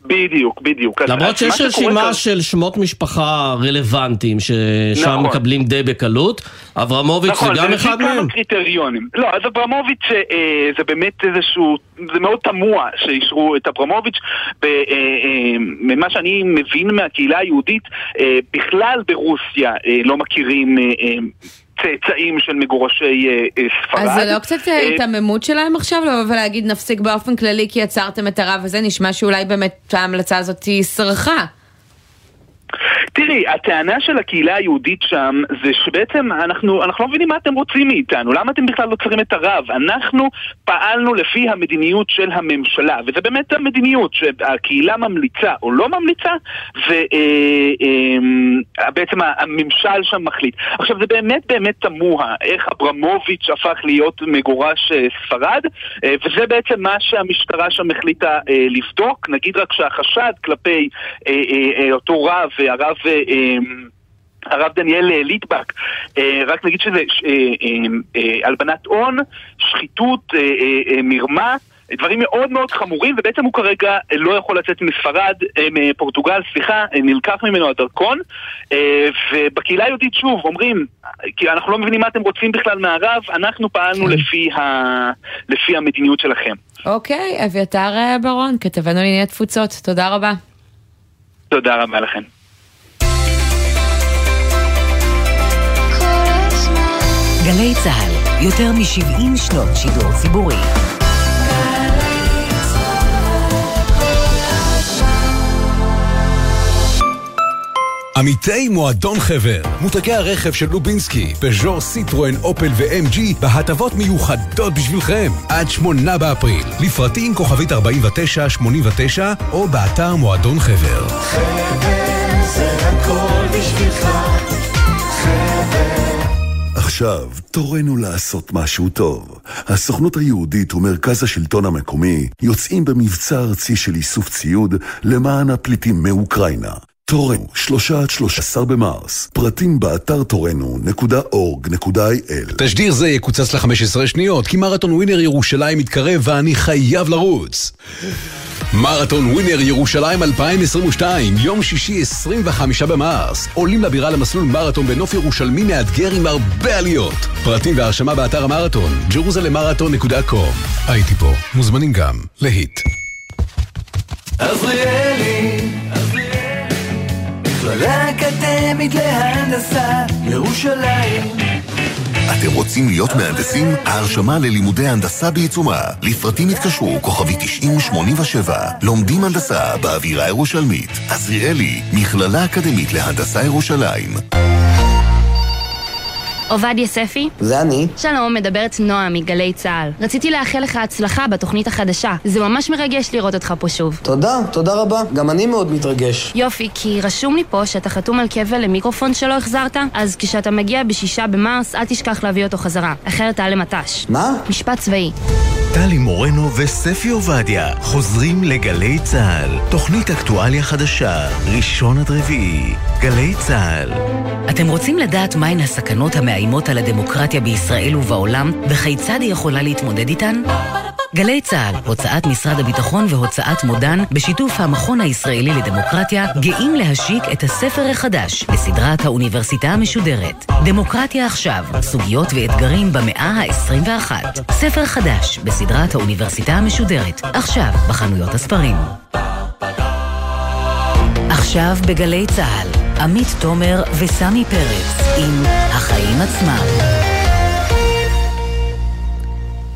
בדיוק, בדיוק. למרות שיש רשימה כאן... של שמות משפחה רלוונטיים ששם נכון. מקבלים די בקלות, אברמוביץ' נכון, זה גם אחד מהם. נכון, זה כמה קריטריונים. לא, אז אברמוביץ' אה, זה באמת איזשהו, זה מאוד תמוה שאישרו את אברמוביץ', אה, אה, ממה שאני מבין מהקהילה היהודית, אה, בכלל ברוסיה אה, לא מכירים... אה, אה, צאצאים של מגורשי אה, אה, ספרד. אז זה לא קצת אה, היתממות שלהם עכשיו לבוא ולהגיד נפסיק באופן כללי כי עצרתם את הרב הזה? נשמע שאולי באמת ההמלצה הזאת היא סרחה. תראי, הטענה של הקהילה היהודית שם זה שבעצם אנחנו, אנחנו לא מבינים מה אתם רוצים מאיתנו, למה אתם בכלל עוצרים את הרב? אנחנו פעלנו לפי המדיניות של הממשלה, וזה באמת המדיניות שהקהילה ממליצה או לא ממליצה, ובעצם אה, אה, הממשל שם מחליט. עכשיו זה באמת באמת תמוה איך אברמוביץ' הפך להיות מגורש אה, ספרד, וזה בעצם מה שהמשטרה שם החליטה לבדוק, נגיד רק שהחשד כלפי אותו רב, הרב אמ, הרב דניאל אה, ליטבק, אה, רק נגיד שזה אה, הלבנת הון, שחיתות, מרמה, דברים מאוד מאוד חמורים, ובעצם הוא כרגע לא יכול לצאת מספרד, מפורטוגל, סליחה, נלקח ממנו הדרכון, ובקהילה היהודית שוב אומרים, כי אנחנו לא מבינים מה אתם רוצים בכלל מהרב, אנחנו פעלנו כן. לפי, ה... לפי המדיניות שלכם. אוקיי, אביתר ברון, כתבנו לענייני תפוצות, תודה רבה. תודה רבה לכם. גלי צה"ל, יותר מ-70 שנות שידור ציבורי. עמיתי מועדון חבר, מותגי הרכב של לובינסקי, פז'ור, סיטרואן, אופל ו-MG בהטבות מיוחדות בשבילכם עד שמונה באפריל. לפרטים כוכבית 4989 או באתר מועדון חבר. חבר זה הכל בשבילך עכשיו, תורנו לעשות משהו טוב. הסוכנות היהודית ומרכז השלטון המקומי יוצאים במבצע ארצי של איסוף ציוד למען הפליטים מאוקראינה. תורנו, שלושה עד שלושה עשר במרס. פרטים באתר תורנו.org.il תשדיר זה יקוצץ ל-15 שניות, כי מרתון ווינר ירושלים מתקרב ואני חייב לרוץ. מרתון ווינר ירושלים 2022, יום שישי 25 במרס. עולים לבירה למסלול מרתון בנוף ירושלמי מאתגר עם הרבה עליות. פרטים והרשמה באתר המרתון, jerusalemarathon.com. הייתי פה, מוזמנים גם להיט. עזריאלי, מכללה אקדמית להנדסה, ירושלים אתם רוצים להיות מהנדסים? ההרשמה ללימודי הנדסה בעיצומה. לפרטים התקשרו, כוכבי 9087. לומדים הנדסה באווירה ירושלמית. עזריאלי, מכללה אקדמית להנדסה ירושלים. עובדיה ספי? זה אני. שלום, מדברת נועה מגלי צה"ל. רציתי לאחל לך הצלחה בתוכנית החדשה. זה ממש מרגש לראות אותך פה שוב. תודה, תודה רבה. גם אני מאוד מתרגש. יופי, כי רשום לי פה שאתה חתום על כבל למיקרופון שלא החזרת, אז כשאתה מגיע בשישה במרס, אל תשכח להביא אותו חזרה. אחרת תעלה מט"ש. מה? משפט צבאי. טלי מורנו וספי עובדיה חוזרים לגלי צה"ל. תוכנית אקטואליה חדשה, ראשון עד רביעי. גלי צה"ל. אתם רוצים לדעת מהן הסכנות המאיימות על הדמוקרטיה בישראל ובעולם, וכיצד היא יכולה להתמודד איתן? גלי צה"ל, הוצאת משרד הביטחון והוצאת מודן, בשיתוף המכון הישראלי לדמוקרטיה, גאים להשיק את הספר החדש בסדרת האוניברסיטה המשודרת. דמוקרטיה עכשיו, סוגיות ואתגרים במאה ה-21. ספר חדש בסדרת האוניברסיטה המשודרת, עכשיו בחנויות הספרים. עכשיו בגלי צה"ל, עמית תומר וסמי פרץ עם החיים עצמם.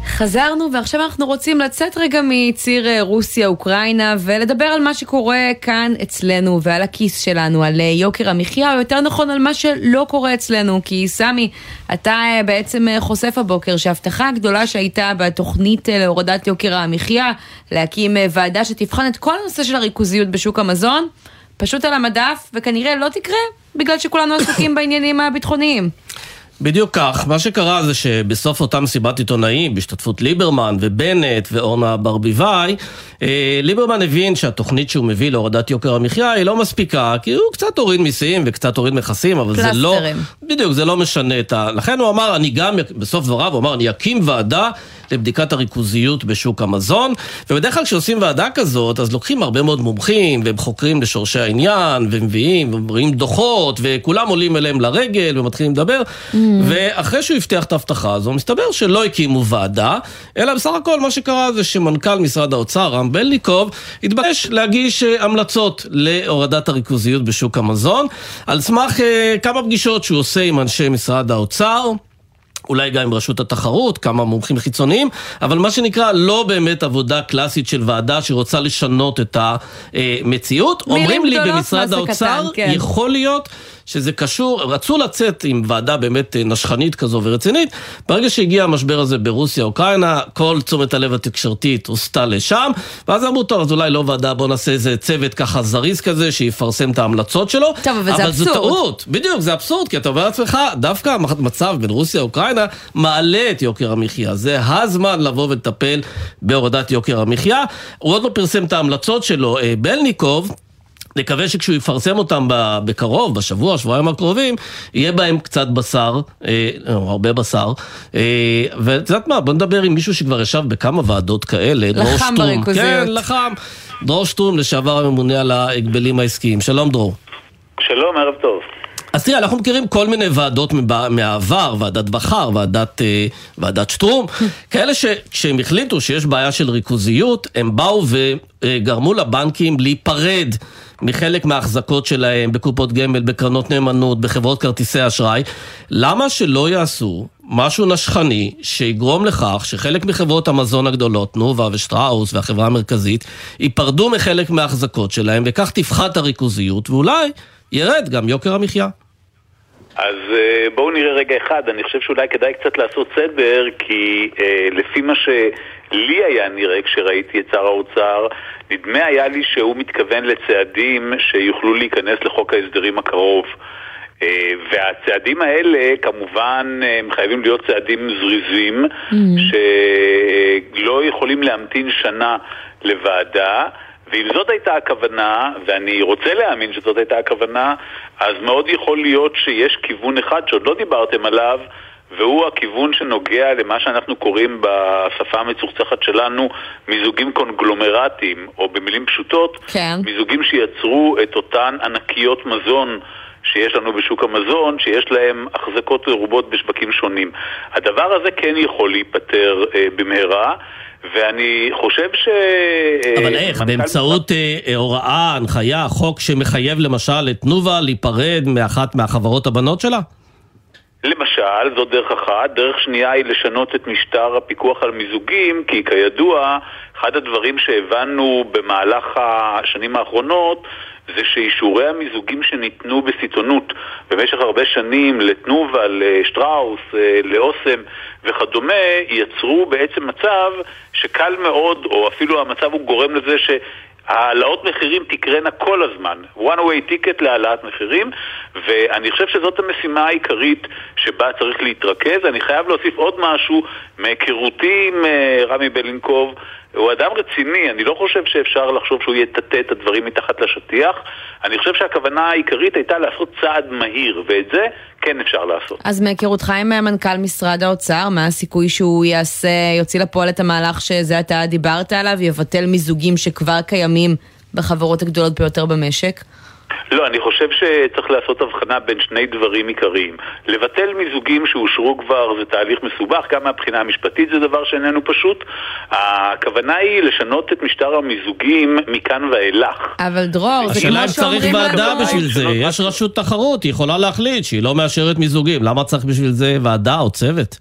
חזרנו ועכשיו אנחנו רוצים לצאת רגע מציר אה, רוסיה-אוקראינה ולדבר על מה שקורה כאן אצלנו ועל הכיס שלנו, על אה, יוקר המחיה, או יותר נכון על מה שלא קורה אצלנו. כי סמי, אתה אה, בעצם חושף הבוקר שההבטחה הגדולה שהייתה בתוכנית להורדת יוקר המחיה, להקים ועדה שתבחן את כל הנושא של הריכוזיות בשוק המזון, פשוט על המדף, וכנראה לא תקרה בגלל שכולנו עסוקים בעניינים הביטחוניים. בדיוק כך. מה שקרה זה שבסוף אותה מסיבת עיתונאים, בהשתתפות ליברמן ובנט ואורנה ברביבאי, אה, ליברמן הבין שהתוכנית שהוא מביא להורדת יוקר המחיה היא לא מספיקה, כי הוא קצת הוריד מיסים וקצת הוריד מכסים, אבל זה לא... פלסטרים. בדיוק, זה לא משנה את ה... לכן הוא אמר, אני גם, בסוף דבריו, הוא אמר, אני אקים ועדה לבדיקת הריכוזיות בשוק המזון, ובדרך כלל כשעושים ועדה כזאת, אז לוקחים הרבה מאוד מומחים, והם חוקרים לשורשי העניין, ומביאים, ומביאים דוחות, וכולם עולים אליהם לרגל, ומתחילים לדבר, Mm. ואחרי שהוא הבטיח את ההבטחה הזו, מסתבר שלא הקימו ועדה, אלא בסך הכל מה שקרה זה שמנכ"ל משרד האוצר, רם בלניקוב, התבקש להגיש אה, המלצות להורדת הריכוזיות בשוק המזון, על סמך אה, כמה פגישות שהוא עושה עם אנשי משרד האוצר. אולי גם עם רשות התחרות, כמה מומחים חיצוניים, אבל מה שנקרא לא באמת עבודה קלאסית של ועדה שרוצה לשנות את המציאות. אומרים לי במשרד האוצר, קטן, כן. יכול להיות שזה קשור, רצו לצאת עם ועדה באמת אה, נשכנית כזו ורצינית, ברגע שהגיע המשבר הזה ברוסיה-אוקראינה, כל תשומת הלב התקשורתית הוסטה לשם, ואז אמרו, טוב, אז אולי לא ועדה, בוא נעשה איזה צוות ככה זריז כזה, שיפרסם את ההמלצות שלו. טוב, אבל זה אבל זו אבסורד. טעות, בדיוק, זה אבסורד, כי אתה אומר לעצמך, דווקא המצב בין רוסיה לאוקראינה מעלה את יוקר המחיה. זה הזמן לבוא ולטפל בהורדת יוקר המחיה. הוא עוד לא פרסם את ההמלצות שלו, אה, בלניקוב. נקווה שכשהוא יפרסם אותם בקרוב, בשבוע, שבועיים הקרובים, יהיה בהם קצת בשר, אה, או הרבה בשר. אה, ואת יודעת מה, בוא נדבר עם מישהו שכבר ישב בכמה ועדות כאלה, דרור לחם שטרום. בריכוזיות. כן, לחם. דרור שטרום, לשעבר הממונה על ההגבלים העסקיים. שלום דרור. שלום, ערב טוב. אז תראה, אנחנו מכירים כל מיני ועדות מהעבר, ועדת בכר, ועדת, אה, ועדת שטרום, כאלה שכשהם החליטו שיש בעיה של ריכוזיות, הם באו וגרמו לבנקים להיפרד מחלק מההחזקות שלהם בקופות גמל, בקרנות נאמנות, בחברות כרטיסי אשראי. למה שלא יעשו משהו נשכני שיגרום לכך שחלק מחברות המזון הגדולות, תנובה ושטראוס והחברה המרכזית, ייפרדו מחלק מההחזקות שלהם, וכך תפחת הריכוזיות, ואולי ירד גם יוקר המחיה. אז אה, בואו נראה רגע אחד, אני חושב שאולי כדאי קצת לעשות סדר, כי אה, לפי מה שלי היה נראה כשראיתי את שר האוצר, נדמה היה לי שהוא מתכוון לצעדים שיוכלו להיכנס לחוק ההסדרים הקרוב. אה, והצעדים האלה כמובן הם חייבים להיות צעדים זריזים שלא יכולים להמתין שנה לוועדה ואם זאת הייתה הכוונה, ואני רוצה להאמין שזאת הייתה הכוונה, אז מאוד יכול להיות שיש כיוון אחד שעוד לא דיברתם עליו, והוא הכיוון שנוגע למה שאנחנו קוראים בשפה המצוחצחת שלנו מיזוגים קונגלומרטיים, או במילים פשוטות, כן. מיזוגים שיצרו את אותן ענקיות מזון שיש לנו בשוק המזון, שיש להם החזקות מרובות בשווקים שונים. הדבר הזה כן יכול להיפתר אה, במהרה. ואני חושב ש... אבל אה, איך? מנכ"ל באמצעות אה, אה, הוראה, הנחיה, חוק שמחייב למשל את תנובה להיפרד מאחת מהחברות הבנות שלה? למשל, זאת דרך אחת. דרך שנייה היא לשנות את משטר הפיקוח על מיזוגים, כי כידוע, אחד הדברים שהבנו במהלך השנים האחרונות זה שאישורי המיזוגים שניתנו בסיטונות במשך הרבה שנים לתנובה, לשטראוס, אה, לאוסם וכדומה, יצרו בעצם מצב שקל מאוד, או אפילו המצב הוא גורם לזה ש... העלאות מחירים תקרנה כל הזמן, one way ticket להעלאת מחירים, ואני חושב שזאת המשימה העיקרית שבה צריך להתרכז. אני חייב להוסיף עוד משהו מהיכרותי עם אה, רמי בלינקוב. הוא אדם רציני, אני לא חושב שאפשר לחשוב שהוא יטאטא את הדברים מתחת לשטיח. אני חושב שהכוונה העיקרית הייתה לעשות צעד מהיר, ואת זה כן אפשר לעשות. אז מהיכרותך עם מנכ"ל משרד האוצר, מה הסיכוי שהוא יעשה, יוציא לפועל את המהלך שזה אתה דיברת עליו, יבטל מיזוגים שכבר קיימים בחברות הגדולות ביותר במשק? לא, אני חושב שצריך לעשות הבחנה בין שני דברים עיקריים. לבטל מיזוגים שאושרו כבר זה תהליך מסובך, גם מהבחינה המשפטית זה דבר שאיננו פשוט. הכוונה היא לשנות את משטר המיזוגים מכאן ואילך. אבל דרור, זה השאלה כמו אם צריך שאומרים ועדה. בשביל זה, יש רשות תחרות, היא יכולה להחליט שהיא לא מאשרת מיזוגים, למה צריך בשביל זה ועדה או צוות?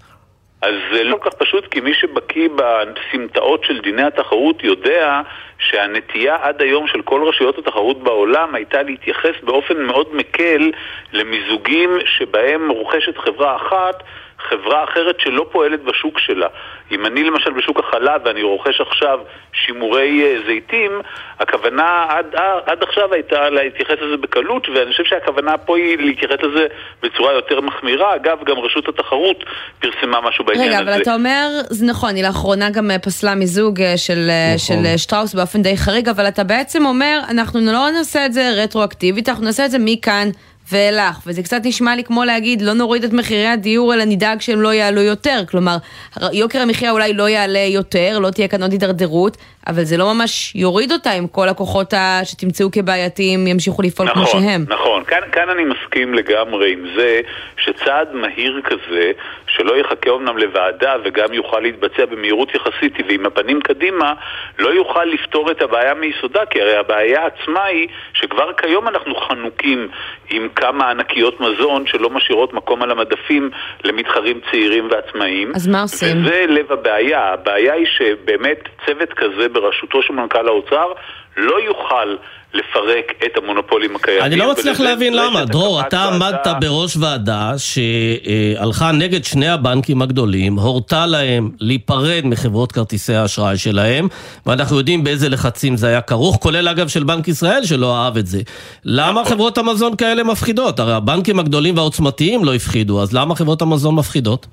אז זה לא כל כך פשוט, כי מי שבקיא בסמטאות של דיני התחרות יודע שהנטייה עד היום של כל רשויות התחרות בעולם הייתה להתייחס באופן מאוד מקל למיזוגים שבהם רוכשת חברה אחת חברה אחרת שלא פועלת בשוק שלה. אם אני למשל בשוק החלב ואני רוכש עכשיו שימורי אה, זיתים, הכוונה עד, עד עכשיו הייתה להתייחס לזה בקלות, ואני חושב שהכוונה פה היא להתייחס לזה בצורה יותר מחמירה. אגב, גם רשות התחרות פרסמה משהו בעניין רגע, הזה. רגע, אבל אתה אומר, זה נכון, היא לאחרונה גם אה, פסלה מיזוג אה, של, נכון. של שטראוס באופן די חריג, אבל אתה בעצם אומר, אנחנו לא נעשה את זה רטרואקטיבית, אנחנו נעשה את זה מכאן ואילך, וזה קצת נשמע לי כמו להגיד, לא נוריד את מחירי הדיור, אלא נדאג שהם לא יעלו יותר. כלומר, יוקר המחיה אולי לא יעלה יותר, לא תהיה כאן עוד הידרדרות, אבל זה לא ממש יוריד אותה אם כל הכוחות שתמצאו כבעייתיים ימשיכו לפעול נכון, כמו שהם. נכון, כאן, כאן אני מסכים לגמרי עם זה שצעד מהיר כזה, שלא יחכה אומנם לוועדה וגם יוכל להתבצע במהירות יחסית ועם הפנים קדימה, לא יוכל לפתור את הבעיה מיסודה, כי הרי הבעיה עצמה היא שכבר כיום אנחנו חנוקים עם כמה ענקיות מזון שלא משאירות מקום על המדפים למתחרים צעירים ועצמאיים. אז מה עושים? וזה לב הבעיה. הבעיה היא שבאמת צוות כזה בראשותו של מנכ"ל האוצר לא יוכל לפרק את המונופולים הקיימים. אני לא מצליח להבין למה. דרור, אתה עמדת בראש ועדה שהלכה נגד שני הבנקים הגדולים, הורתה להם להיפרד מחברות כרטיסי האשראי שלהם, ואנחנו יודעים באיזה לחצים זה היה כרוך, כולל אגב של בנק ישראל שלא אהב את זה. למה נכון. חברות המזון כאלה מפחידות? הרי הבנקים הגדולים והעוצמתיים לא הפחידו, אז למה חברות המזון מפחידות?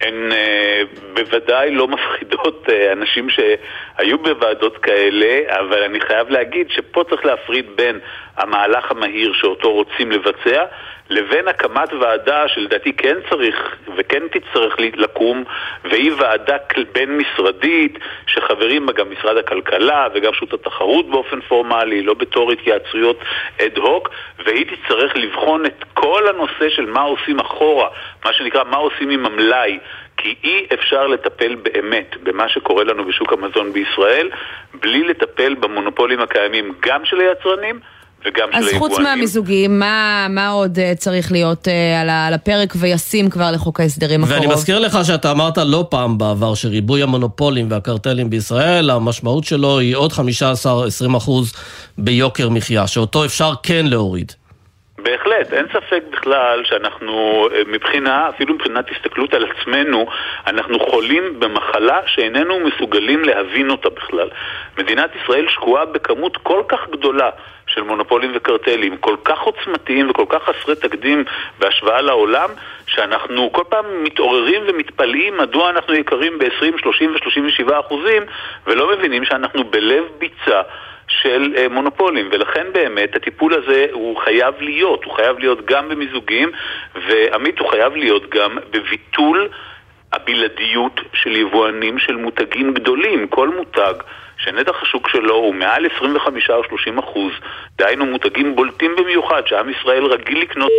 הן אה, בוודאי לא מפחידות אה, אנשים שהיו בוועדות כאלה, אבל אני חייב להגיד שפה צריך להפריד בין המהלך המהיר שאותו רוצים לבצע לבין הקמת ועדה שלדעתי כן צריך וכן תצטרך לקום והיא ועדה בין-משרדית שחברים בה גם משרד הכלכלה וגם רשות התחרות באופן פורמלי, לא בתור התייעצויות אד הוק והיא תצטרך לבחון את כל הנושא של מה עושים אחורה, מה שנקרא מה עושים עם המלאי כי אי אפשר לטפל באמת במה שקורה לנו בשוק המזון בישראל בלי לטפל במונופולים הקיימים גם של היצרנים וגם של אז היבואנים. חוץ מהמיזוגים, מה, מה עוד uh, צריך להיות uh, על, על הפרק וישים כבר לחוק ההסדרים הקרוב? ואני מזכיר לך שאתה אמרת לא פעם בעבר שריבוי המונופולים והקרטלים בישראל, המשמעות שלו היא עוד 15-20 אחוז ביוקר מחיה, שאותו אפשר כן להוריד. בהחלט, אין ספק בכלל שאנחנו מבחינה, אפילו מבחינת הסתכלות על עצמנו, אנחנו חולים במחלה שאיננו מסוגלים להבין אותה בכלל. מדינת ישראל שקועה בכמות כל כך גדולה של מונופולים וקרטלים, כל כך עוצמתיים וכל כך חסרי תקדים בהשוואה לעולם, שאנחנו כל פעם מתעוררים ומתפלאים מדוע אנחנו יקרים ב-20, 30 ו-37 אחוזים, ולא מבינים שאנחנו בלב ביצה. של אה, מונופולים, ולכן באמת הטיפול הזה הוא חייב להיות, הוא חייב להיות גם במיזוגים, ועמית הוא חייב להיות גם בביטול הבלעדיות של יבואנים של מותגים גדולים. כל מותג שנתח השוק שלו הוא מעל 25 או 30 אחוז, דהיינו מותגים בולטים במיוחד, שעם ישראל רגיל לקנות...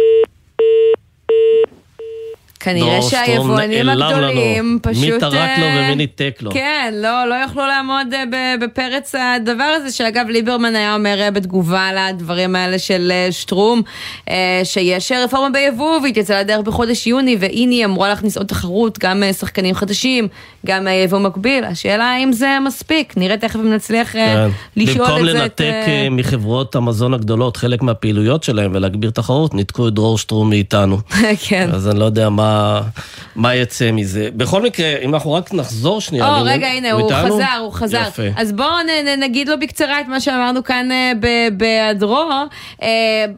כנראה שהיבואנים הגדולים פשוט... מי טרק לו ומי ניתק לו. כן, לא, לא יכלו לעמוד בפרץ הדבר הזה, שאגב ליברמן היה אומר בתגובה לדברים האלה של שטרום, שיש רפורמה ביבוא והתייצאה לדרך בחודש יוני, והנה היא אמורה להכניס עוד תחרות, גם שחקנים חדשים, גם יבוא מקביל. השאלה האם זה מספיק, נראה תכף אם נצליח כן. לשאול את זה. במקום לנתק את... מחברות המזון הגדולות חלק מהפעילויות שלהם ולהגביר תחרות, ניתקו את דרור שטרום מאיתנו. כן. אז אני לא יודע מה... מה יצא מזה. בכל מקרה, אם אנחנו רק נחזור שנייה... או, רגע, הנה, הוא? חזר, הוא חזר. יפה. אז בואו נגיד לו בקצרה את מה שאמרנו כאן בהיעדרו.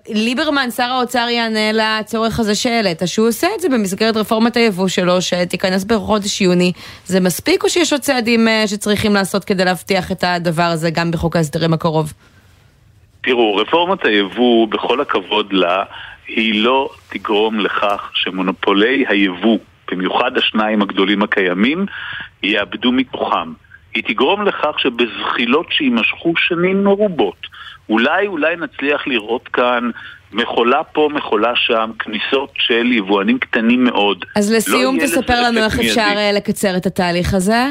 ליברמן, שר האוצר, יענה לצורך הזה שהעלית, שהוא עושה את זה במסגרת רפורמת היבוא שלו, שתיכנס בחודש יוני. זה מספיק או שיש עוד צעדים שצריכים לעשות כדי להבטיח את הדבר הזה גם בחוק ההסדרים הקרוב? תראו, רפורמת היבוא, בכל הכבוד לה, היא לא תגרום לכך שמונופולי היבוא, במיוחד השניים הגדולים הקיימים, יאבדו מכוחם. היא תגרום לכך שבזחילות שיימשכו שנים מרובות, אולי אולי נצליח לראות כאן מכולה פה, מכולה שם, כניסות של יבואנים קטנים מאוד. אז לסיום לא תספר לנו איך אפשר מיידי. לקצר את התהליך הזה.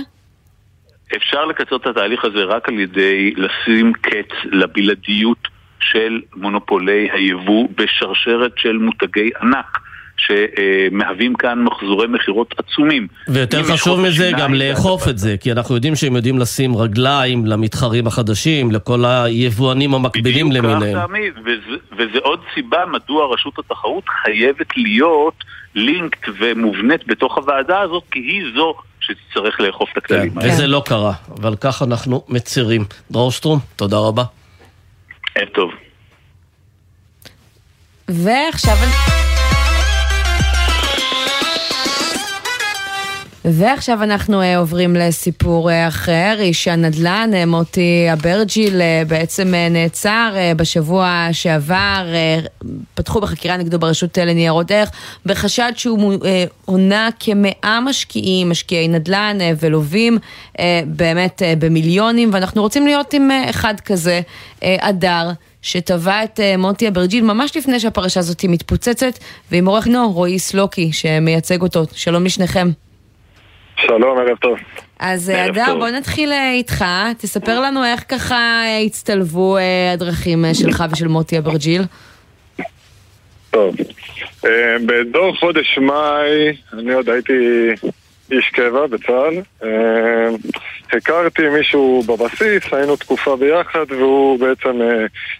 אפשר לקצר את התהליך הזה רק על ידי לשים קץ לבלעדיות של מונופולי היבוא בשרשרת של מותגי ענק. שמהווים כאן מחזורי מכירות עצומים. ויותר חשוב מזה גם לאכוף את זה, כי אנחנו יודעים שהם יודעים לשים רגליים למתחרים החדשים, לכל היבואנים המקבילים למיניהם. בדיוק כך, תמיד, וזה, וזה עוד סיבה מדוע רשות התחרות חייבת להיות לינקט ומובנית בתוך הוועדה הזאת, כי היא זו שתצטרך לאכוף את הכללים כן, האלה. וזה לא קרה, אבל כך אנחנו מצרים. דרור שטרום, תודה רבה. ערב טוב. ועכשיו... ועכשיו אנחנו uh, עוברים לסיפור uh, אחר, איש הנדל"ן, uh, מוטי אברג'יל, בעצם נעצר בשבוע שעבר, פתחו בחקירה נגדו ברשות לניירות ערך, בחשד שהוא הונה כמאה משקיעים, משקיעי נדל"ן ולווים, באמת במיליונים, ואנחנו רוצים להיות עם אחד כזה, אדר. שטבע את מוטי אברג'יל ממש לפני שהפרשה הזאת מתפוצצת, ועם עורך נו, רועי סלוקי, שמייצג אותו. שלום לשניכם. שלום, ערב טוב. אז אדר, בוא נתחיל איתך, תספר לנו איך ככה הצטלבו הדרכים שלך ושל מוטי אברג'יל. טוב, באזור חודש מאי, אני עוד הייתי איש קבע בצה"ל, הכרתי מישהו בבסיס, היינו תקופה ביחד והוא בעצם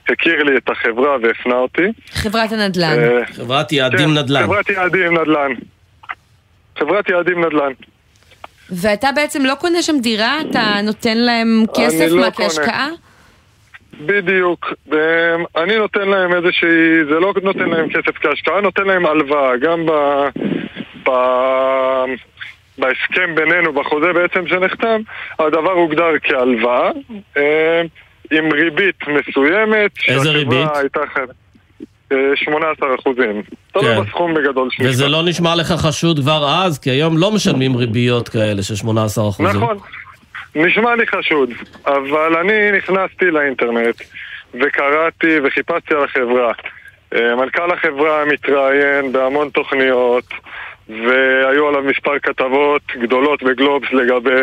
הכיר לי את החברה והפנה אותי. חברת הנדל"ן. חברת יעדים נדל"ן. חברת יעדים נדל"ן. חברת יעדים נדל"ן. ואתה בעצם לא קונה שם דירה? אתה נותן להם כסף לא כהשקעה? בדיוק. אני נותן להם איזושהי... זה לא נותן להם כסף כהשקעה, נותן להם הלוואה. גם ב... ב... בהסכם בינינו, בחוזה בעצם שנחתם, הדבר הוגדר כהלוואה עם ריבית מסוימת. איזה ריבית? הייתה... 18 אחוזים. תלוי כן. בסכום בגדול שנכתב. וזה לא נשמע לך חשוד כבר אז? כי היום לא משלמים ריביות כאלה של 18 אחוזים. נכון, נשמע לי חשוד, אבל אני נכנסתי לאינטרנט וקראתי וחיפשתי על החברה. אה, מנכ"ל החברה מתראיין בהמון תוכניות והיו עליו מספר כתבות גדולות בגלובס לגבי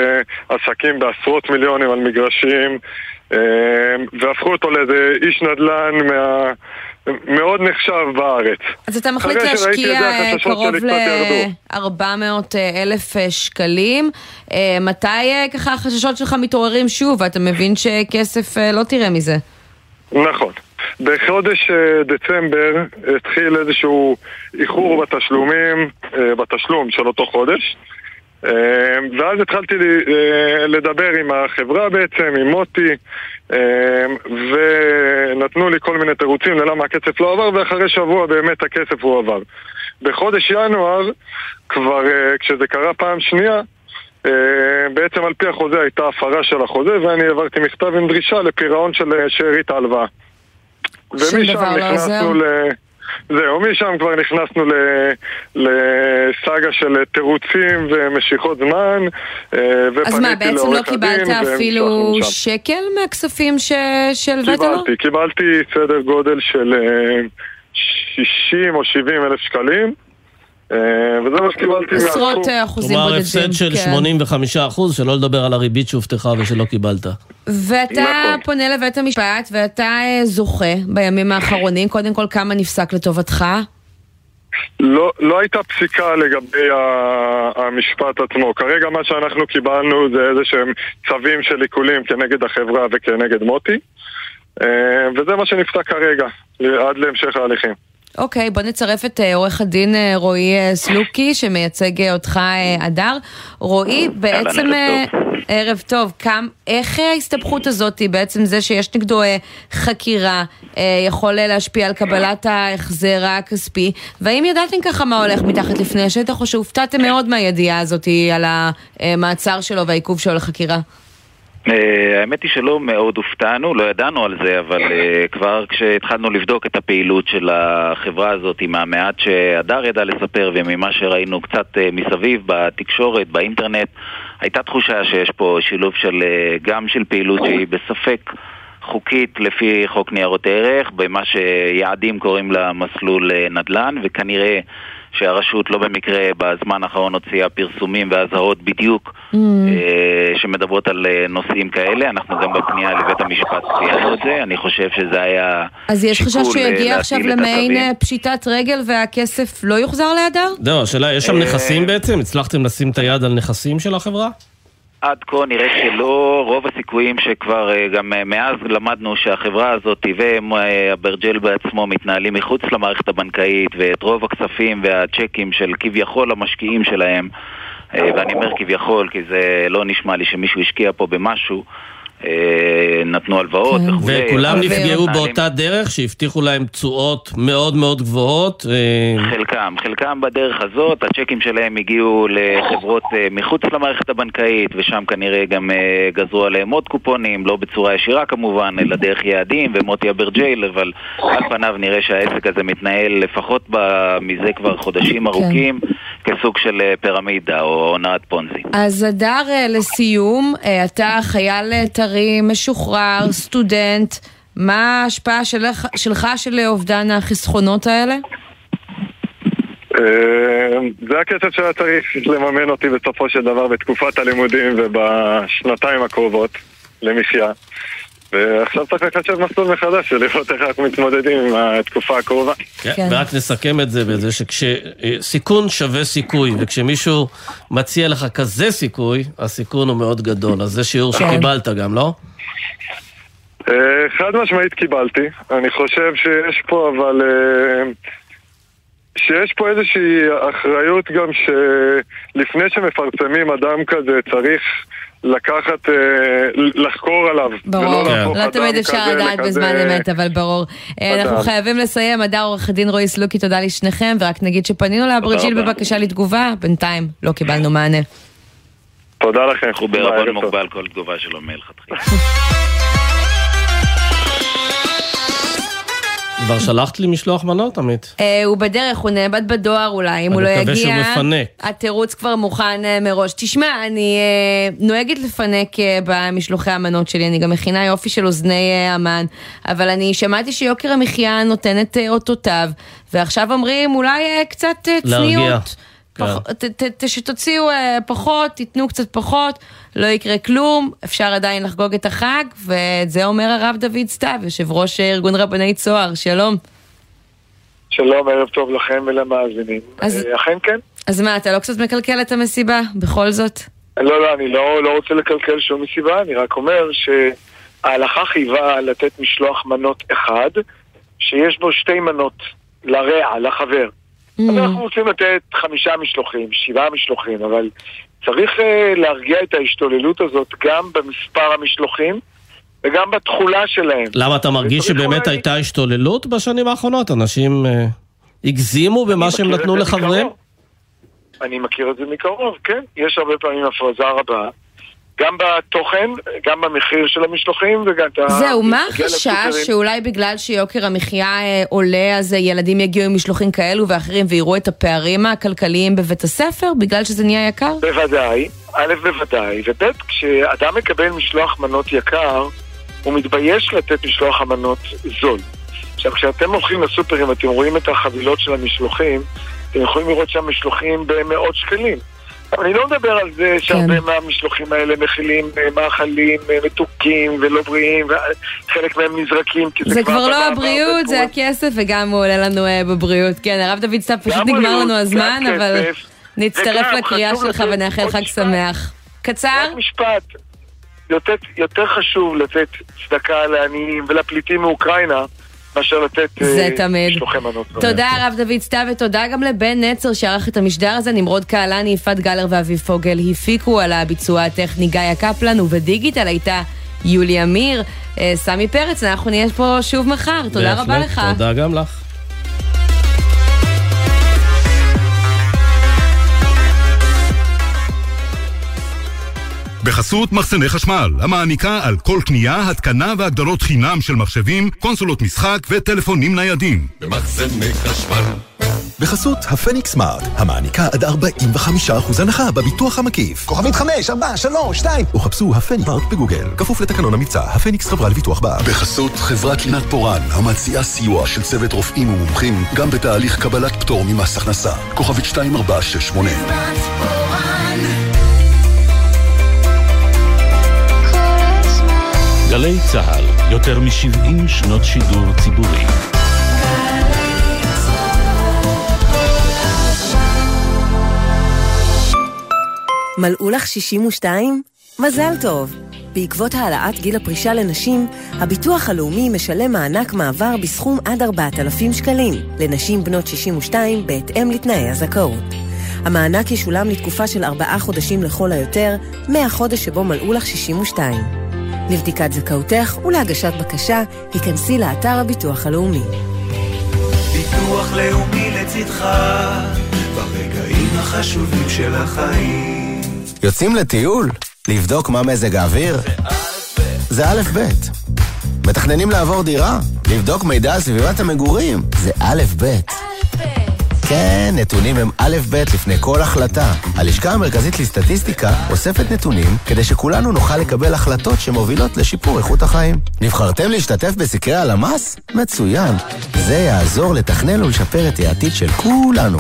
עסקים בעשרות מיליונים על מגרשים אה, והפכו אותו לאיזה איש נדל"ן מה... מאוד נחשב בארץ. אז אתה מחליט להשקיע קרוב ל-400 אלף שקלים. מתי ככה החששות שלך מתעוררים שוב ואתה מבין שכסף לא תראה מזה? נכון. בחודש דצמבר התחיל איזשהו איחור בתשלומים, בתשלום של אותו חודש. ואז התחלתי לדבר עם החברה בעצם, עם מוטי, ונתנו לי כל מיני תירוצים ללמה הכסף לא עבר, ואחרי שבוע באמת הכסף הוא עבר. בחודש ינואר, כבר כשזה קרה פעם שנייה, בעצם על פי החוזה הייתה הפרה של החוזה, ואני העברתי מכתב עם דרישה לפירעון של שארית ההלוואה. שום דבר לא עוזר? ל... זהו, משם כבר נכנסנו לסאגה של תירוצים ומשיכות זמן, אז מה, בעצם לא קיבלת אפילו שקל מהכספים שהלווית לו? קיבלתי, קיבלתי סדר גודל של 60 או 70 אלף שקלים. וזה מה שקיבלתי מהסכום. עשרות אחוזים בודדים. כלומר, הפסד של 85 אחוז, שלא לדבר על הריבית שהובטחה ושלא קיבלת. ואתה פונה לבית המשפט, ואתה זוכה בימים האחרונים. קודם כל, כמה נפסק לטובתך? לא, לא הייתה פסיקה לגבי המשפט עצמו. כרגע מה שאנחנו קיבלנו זה איזה שהם צווים של עיקולים כנגד החברה וכנגד מוטי. וזה מה שנפסק כרגע, עד להמשך ההליכים. אוקיי, בוא נצרף את עורך הדין רועי סלוקי, שמייצג אותך, אדר. רועי, בעצם... ערב טוב. כם, איך ההסתבכות הזאת, בעצם זה שיש נגדו חקירה, יכול להשפיע על קבלת ההחזר הכספי? והאם ידעתם ככה מה הולך מתחת לפני השטח, או שהופתעתם מאוד מהידיעה הזאת על המעצר שלו והעיכוב שלו לחקירה? האמת היא שלא מאוד הופתענו, לא ידענו על זה, אבל כבר כשהתחלנו לבדוק את הפעילות של החברה הזאת, מהמעט שהדר ידע לספר וממה שראינו קצת מסביב בתקשורת, באינטרנט, הייתה תחושה שיש פה שילוב של, גם של פעילות שהיא בספק חוקית לפי חוק ניירות ערך, במה שיעדים קוראים לה מסלול נדל"ן, וכנראה שהרשות לא במקרה בזמן האחרון הוציאה פרסומים ואזהרות בדיוק mm. uh, שמדברות על uh, נושאים כאלה. אנחנו גם בפנייה לבית המשפט ציינו את זה, אני חושב שזה היה אז יש חשש שהוא יגיע עכשיו למעין פשיטת רגל והכסף לא יוחזר לידר? זהו, השאלה, יש שם נכסים בעצם? הצלחתם לשים את היד על נכסים של החברה? עד כה נראה שלא, רוב הסיכויים שכבר אה, גם אה, מאז למדנו שהחברה הזאת ואברג'ל בעצמו מתנהלים מחוץ למערכת הבנקאית ואת רוב הכספים והצ'קים של כביכול המשקיעים שלהם ואני אומר כביכול כי זה לא נשמע לי שמישהו השקיע פה במשהו אה, נתנו הלוואות כן. וכולי. וכולם נפגעו באותה דרך שהבטיחו להם תשואות מאוד מאוד גבוהות? אה, חלקם, חלקם בדרך הזאת, הצ'קים שלהם הגיעו לחברות אה, מחוץ למערכת הבנקאית ושם כנראה גם גזרו עליהם עוד קופונים, לא בצורה ישירה כמובן, אלא דרך יעדים ומוטי אברג'ייל, אבל על פניו נראה שהעסק הזה מתנהל לפחות מזה כבר חודשים כן. ארוכים. כסוג של פירמידה או הונאת פונזי. אז אדר, לסיום, אתה חייל טרי, משוחרר, סטודנט, מה ההשפעה שלך, שלך של אובדן החסכונות האלה? אה, זה הכסף שהיה צריך לממן אותי בסופו של דבר בתקופת הלימודים ובשנתיים הקרובות למחיה. ועכשיו צריך לחשב מסלול מחדש ולראות איך אנחנו מתמודדים עם התקופה הקרובה. כן, כן. ורק נסכם את זה בזה שכשסיכון שווה סיכוי, וכשמישהו מציע לך כזה סיכוי, הסיכון הוא מאוד גדול. אז זה שיעור כן. שקיבלת גם, לא? אה, חד משמעית קיבלתי. אני חושב שיש פה אבל... אה, שיש פה איזושהי אחריות גם שלפני שמפרסמים אדם כזה צריך לקחת, אה, לחקור עליו. ברור, לא תמיד אפשר לדעת בזמן אמת, אבל ברור. אה, אנחנו חייבים לסיים. הדר עורך הדין רועי סלוקי, תודה לשניכם, ורק נגיד שפנינו לאברג'יל בבקשה לתגובה, בינתיים לא קיבלנו מענה. תודה לכם. אנחנו בערבון מוגבל כל תגובה שלו מלכתחילה. כבר שלחת לי משלוח מנות, עמית? אה, הוא בדרך, הוא נאבד בדואר אולי, אם הוא לא יגיע... אני מקווה שהוא מפנק. התירוץ כבר מוכן אה, מראש. תשמע, אני אה, נוהגת לפנק במשלוחי המנות שלי, אני גם מכינה יופי של אוזני המן, אבל אני שמעתי שיוקר המחיה נותנת אותותיו, ועכשיו אומרים אולי קצת צניעות. להרגיע. כן. שתוציאו אה, פחות, תיתנו קצת פחות, לא יקרה כלום, אפשר עדיין לחגוג את החג, ואת זה אומר הרב דוד סתיו, יושב ראש ארגון רבני צוהר, שלום. שלום, ערב טוב לכם ולמאזינים. אז, אה, אכן כן. אז מה, אתה לא קצת מקלקל את המסיבה, בכל זאת? לא, לא, אני לא, לא רוצה לקלקל שום מסיבה, אני רק אומר שההלכה חייבה לתת משלוח מנות אחד, שיש בו שתי מנות, לרע, לחבר. Mm. אז אנחנו רוצים לתת חמישה משלוחים, שבעה משלוחים, אבל צריך uh, להרגיע את ההשתוללות הזאת גם במספר המשלוחים וגם בתכולה שלהם. למה אתה מרגיש שבאמת הייתה השתוללות בשנים האחרונות? אנשים uh, הגזימו במה שהם נתנו לחבריהם? אני מכיר את זה מקרוב, כן. יש הרבה פעמים הפרזה רבה. גם בתוכן, גם במחיר של המשלוחים וגם את ה... זהו, מה החשש שאולי בגלל שיוקר המחיה אה, עולה אז ילדים יגיעו עם משלוחים כאלו ואחרים ויראו את הפערים הכלכליים בבית הספר בגלל שזה נהיה יקר? בוודאי, א' בוודאי, וב' כשאדם מקבל משלוח מנות יקר הוא מתבייש לתת משלוח המנות זול. עכשיו כשאתם הולכים לסופרים אתם רואים את החבילות של המשלוחים אתם יכולים לראות שם משלוחים במאות שקלים אני לא מדבר על זה שהרבה כן. מהמשלוחים האלה מכילים אה, מאכלים אה, מתוקים ולא בריאים, וחלק מהם נזרקים, כי זה, זה כבר לא הבריאות, זה הכסף, וגם הוא עולה לנו uh, בבריאות. כן, הרב דוד סתיו, פשוט נגמר לנו הזמן, אבל נצטרף לקריאה שלך ונאחל חג שמח. קצר? משפט. יותר, יותר חשוב לתת צדקה לעניים ולפליטים מאוקראינה מאשר לתת זה uh, תמיד. תודה רב דוד סתיו ותודה גם לבן נצר שערך את המשדר הזה, נמרוד קהלני, יפעת גלר ואביב פוגל הפיקו על הביצוע הטכני גיא קפלן ובדיגיטל הייתה יולי אמיר, אה, סמי פרץ, אנחנו נהיה פה שוב מחר, תודה רבה לך. תודה גם לך. בחסות מחסני חשמל, המעניקה על כל קנייה, התקנה והגדלות חינם של מחשבים, קונסולות משחק וטלפונים ניידים. במחסני חשמל. בחסות הפניקס סמארט, המעניקה עד 45% הנחה בביטוח המקיף. כוכבית 5, 4, 3, 2. וחפשו הפניקס סמארט בגוגל. כפוף לתקנון המבצע, הפניקס חברה לביטוח בע"מ. בחסות חברת לינת פורן, המציעה סיוע של צוות רופאים ומומחים, גם בתהליך קבלת פטור ממס הכנסה. כוכבית 2468. גלי צה"ל, יותר מ-70 שנות שידור ציבורי. מלאו לך 62? מזל טוב! בעקבות העלאת גיל הפרישה לנשים, הביטוח הלאומי משלם מענק מעבר בסכום עד 4,000 שקלים לנשים בנות 62 בהתאם לתנאי הזכאות. המענק ישולם לתקופה של ארבעה חודשים לכל היותר, מהחודש שבו מלאו לך 62. לבדיקת זכאותך ולהגשת בקשה, היכנסי לאתר הביטוח הלאומי. ביטוח לאומי לצדך, ברגעים החשובים של החיים. יוצאים לטיול? לבדוק מה מזג האוויר? זה א' ב'. מתכננים לעבור דירה? לבדוק מידע על סביבת המגורים? זה א' ב'. כן, נתונים הם א' ב' לפני כל החלטה. הלשכה המרכזית לסטטיסטיקה אוספת נתונים כדי שכולנו נוכל לקבל החלטות שמובילות לשיפור איכות החיים. נבחרתם להשתתף בסקרי הלמ"ס? מצוין. זה יעזור לתכנן ולשפר את העתיד של כולנו.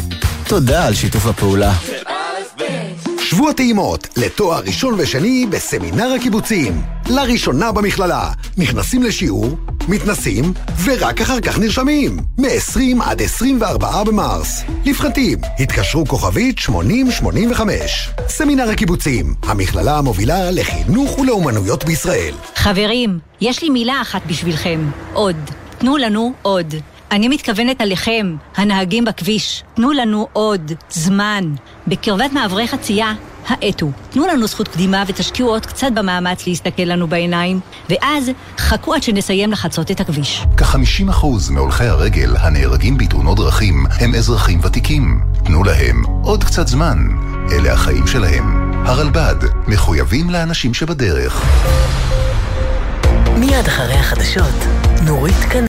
תודה על שיתוף הפעולה. שבוע טעימות לתואר ראשון ושני בסמינר הקיבוצים. לראשונה במכללה. נכנסים לשיעור, מתנסים, ורק אחר כך נרשמים. מ-20 עד 24 במרס. לפחתים, התקשרו כוכבית 8085. סמינר הקיבוצים, המכללה המובילה לחינוך ולאומנויות בישראל. חברים, יש לי מילה אחת בשבילכם. עוד. תנו לנו עוד. אני מתכוונת עליכם, הנהגים בכביש. תנו לנו עוד זמן. בקרבת מעברי חצייה, האטו. תנו לנו זכות קדימה ותשקיעו עוד קצת במאמץ להסתכל לנו בעיניים, ואז חכו עד שנסיים לחצות את הכביש. כ-50% מהולכי הרגל הנהרגים בתאונות דרכים הם אזרחים ותיקים. תנו להם עוד קצת זמן. אלה החיים שלהם. הרלב"ד, מחויבים לאנשים שבדרך. מיד אחרי החדשות, נורית כאן.